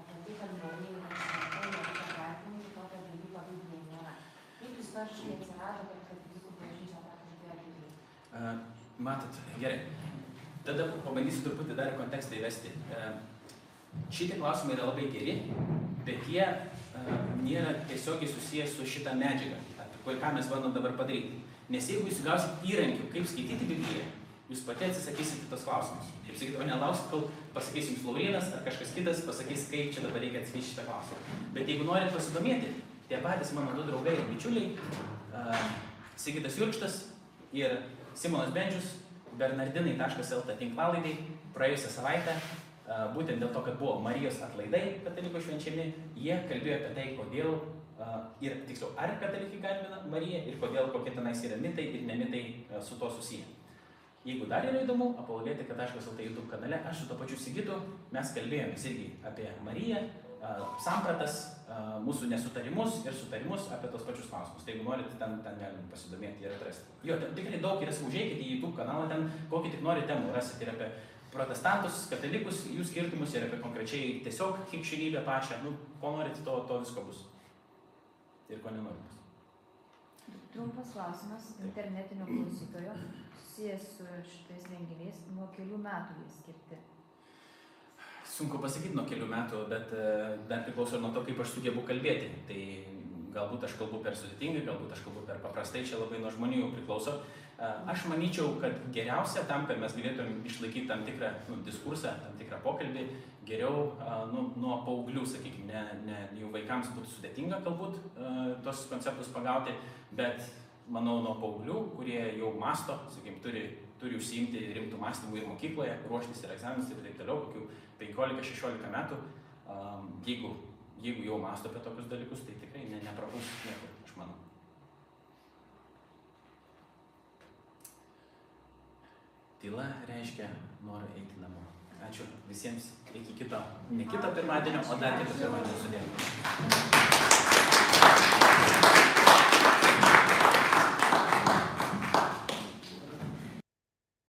apie tai, kad naujai yra šventai, reikia vertinti tokio dalyko Biblijoje nėra. Kaip istoriškai atsirado, kad katalikų bažnyčia tą kalbėjo Biblijai? A, Matot, gerai. Tada pabandysiu truputį dar kontekstą įvesti. Šitie klausimai yra labai geri, bet jie nėra tiesiogiai susijęs su šitą medžiagą, apie ką mes bandom dabar padaryti. Nes jeigu jūs gausit įrankių, kaip skaityti Bibliją, jūs pati atsisakysite tos klausimus. Kaip sakyti, o nelausit, kol pasakys jums Laurinas ar kažkas kitas pasakys, kaip čia dabar reikia atsakyti šitą klausimą. Bet jeigu norit pasidomėti, tie patys mano du draugai ir bičiuliai, a, Sigitas Jurkštas ir Simonas Bendžius, bernardinai.lt tinklalaidai, praėjusią savaitę, a, būtent dėl to, kad buvo Marijos atlaidai katalikų švenčiami, jie kalbėjo apie tai, kodėl a, ir tiksliau, ar katalikai garbina Mariją ir kodėl kokie tenais yra mitai ir nemitai a, su to susiję. Jeigu dar yra įdomu, apologetika.lt YouTube kanale, aš su to pačiu Sigitu, mes kalbėjomės irgi apie Mariją, sampratas, mūsų nesutarimus ir sutarimus apie tos pačius klausimus. Tai jeigu norite, ten, ten galim pasidomėti ir atrasti. Jo, ten tikrai daug yra, užėjkite į YouTube kanalą, ten kokį tik norite temų rasite ir apie protestantus, katalikus, jų skirtumus ir apie konkrečiai tiesiog krikščionybę pačią. Nu, ko norite, to, to visko bus. Ir ko nenorite. Trumpas klausimas internetinio klausytojo susijęs su šitais renginiais. Nuo kelių metų jie skirti. Sunku pasakyti nuo kelių metų, bet e, dar priklauso nuo to, kaip aš sugebu kalbėti. Tai galbūt aš kalbu per sudėtingai, galbūt aš kalbu per paprastai, čia labai nuo žmonių jau priklauso. E, Aš manyčiau, kad geriausia tam, kad mes galėtumėm išlaikyti tam tikrą nu, diskursą, tam tikrą pokalbį, geriau a, nu, nuo paauglių, sakykime, ne, ne, jau vaikams būtų sudėtinga galbūt tos konceptus pagauti, bet manau nuo paauglių, kurie jau masto, sakykime, turi, turi užsiimti rimtų mąstymų ir mokykloje, ruoštis ir egzaminus ir taip toliau, kokių 15-16 metų, um, jeigu, jeigu jau masto apie tokius dalykus, tai tikrai ne, neprapuls niekur, aš manau. Tyla reiškia norą eiti namo. Ačiū visiems, iki kito, ne kito pirmadienio, o dar kito pirmadienio sudėlio.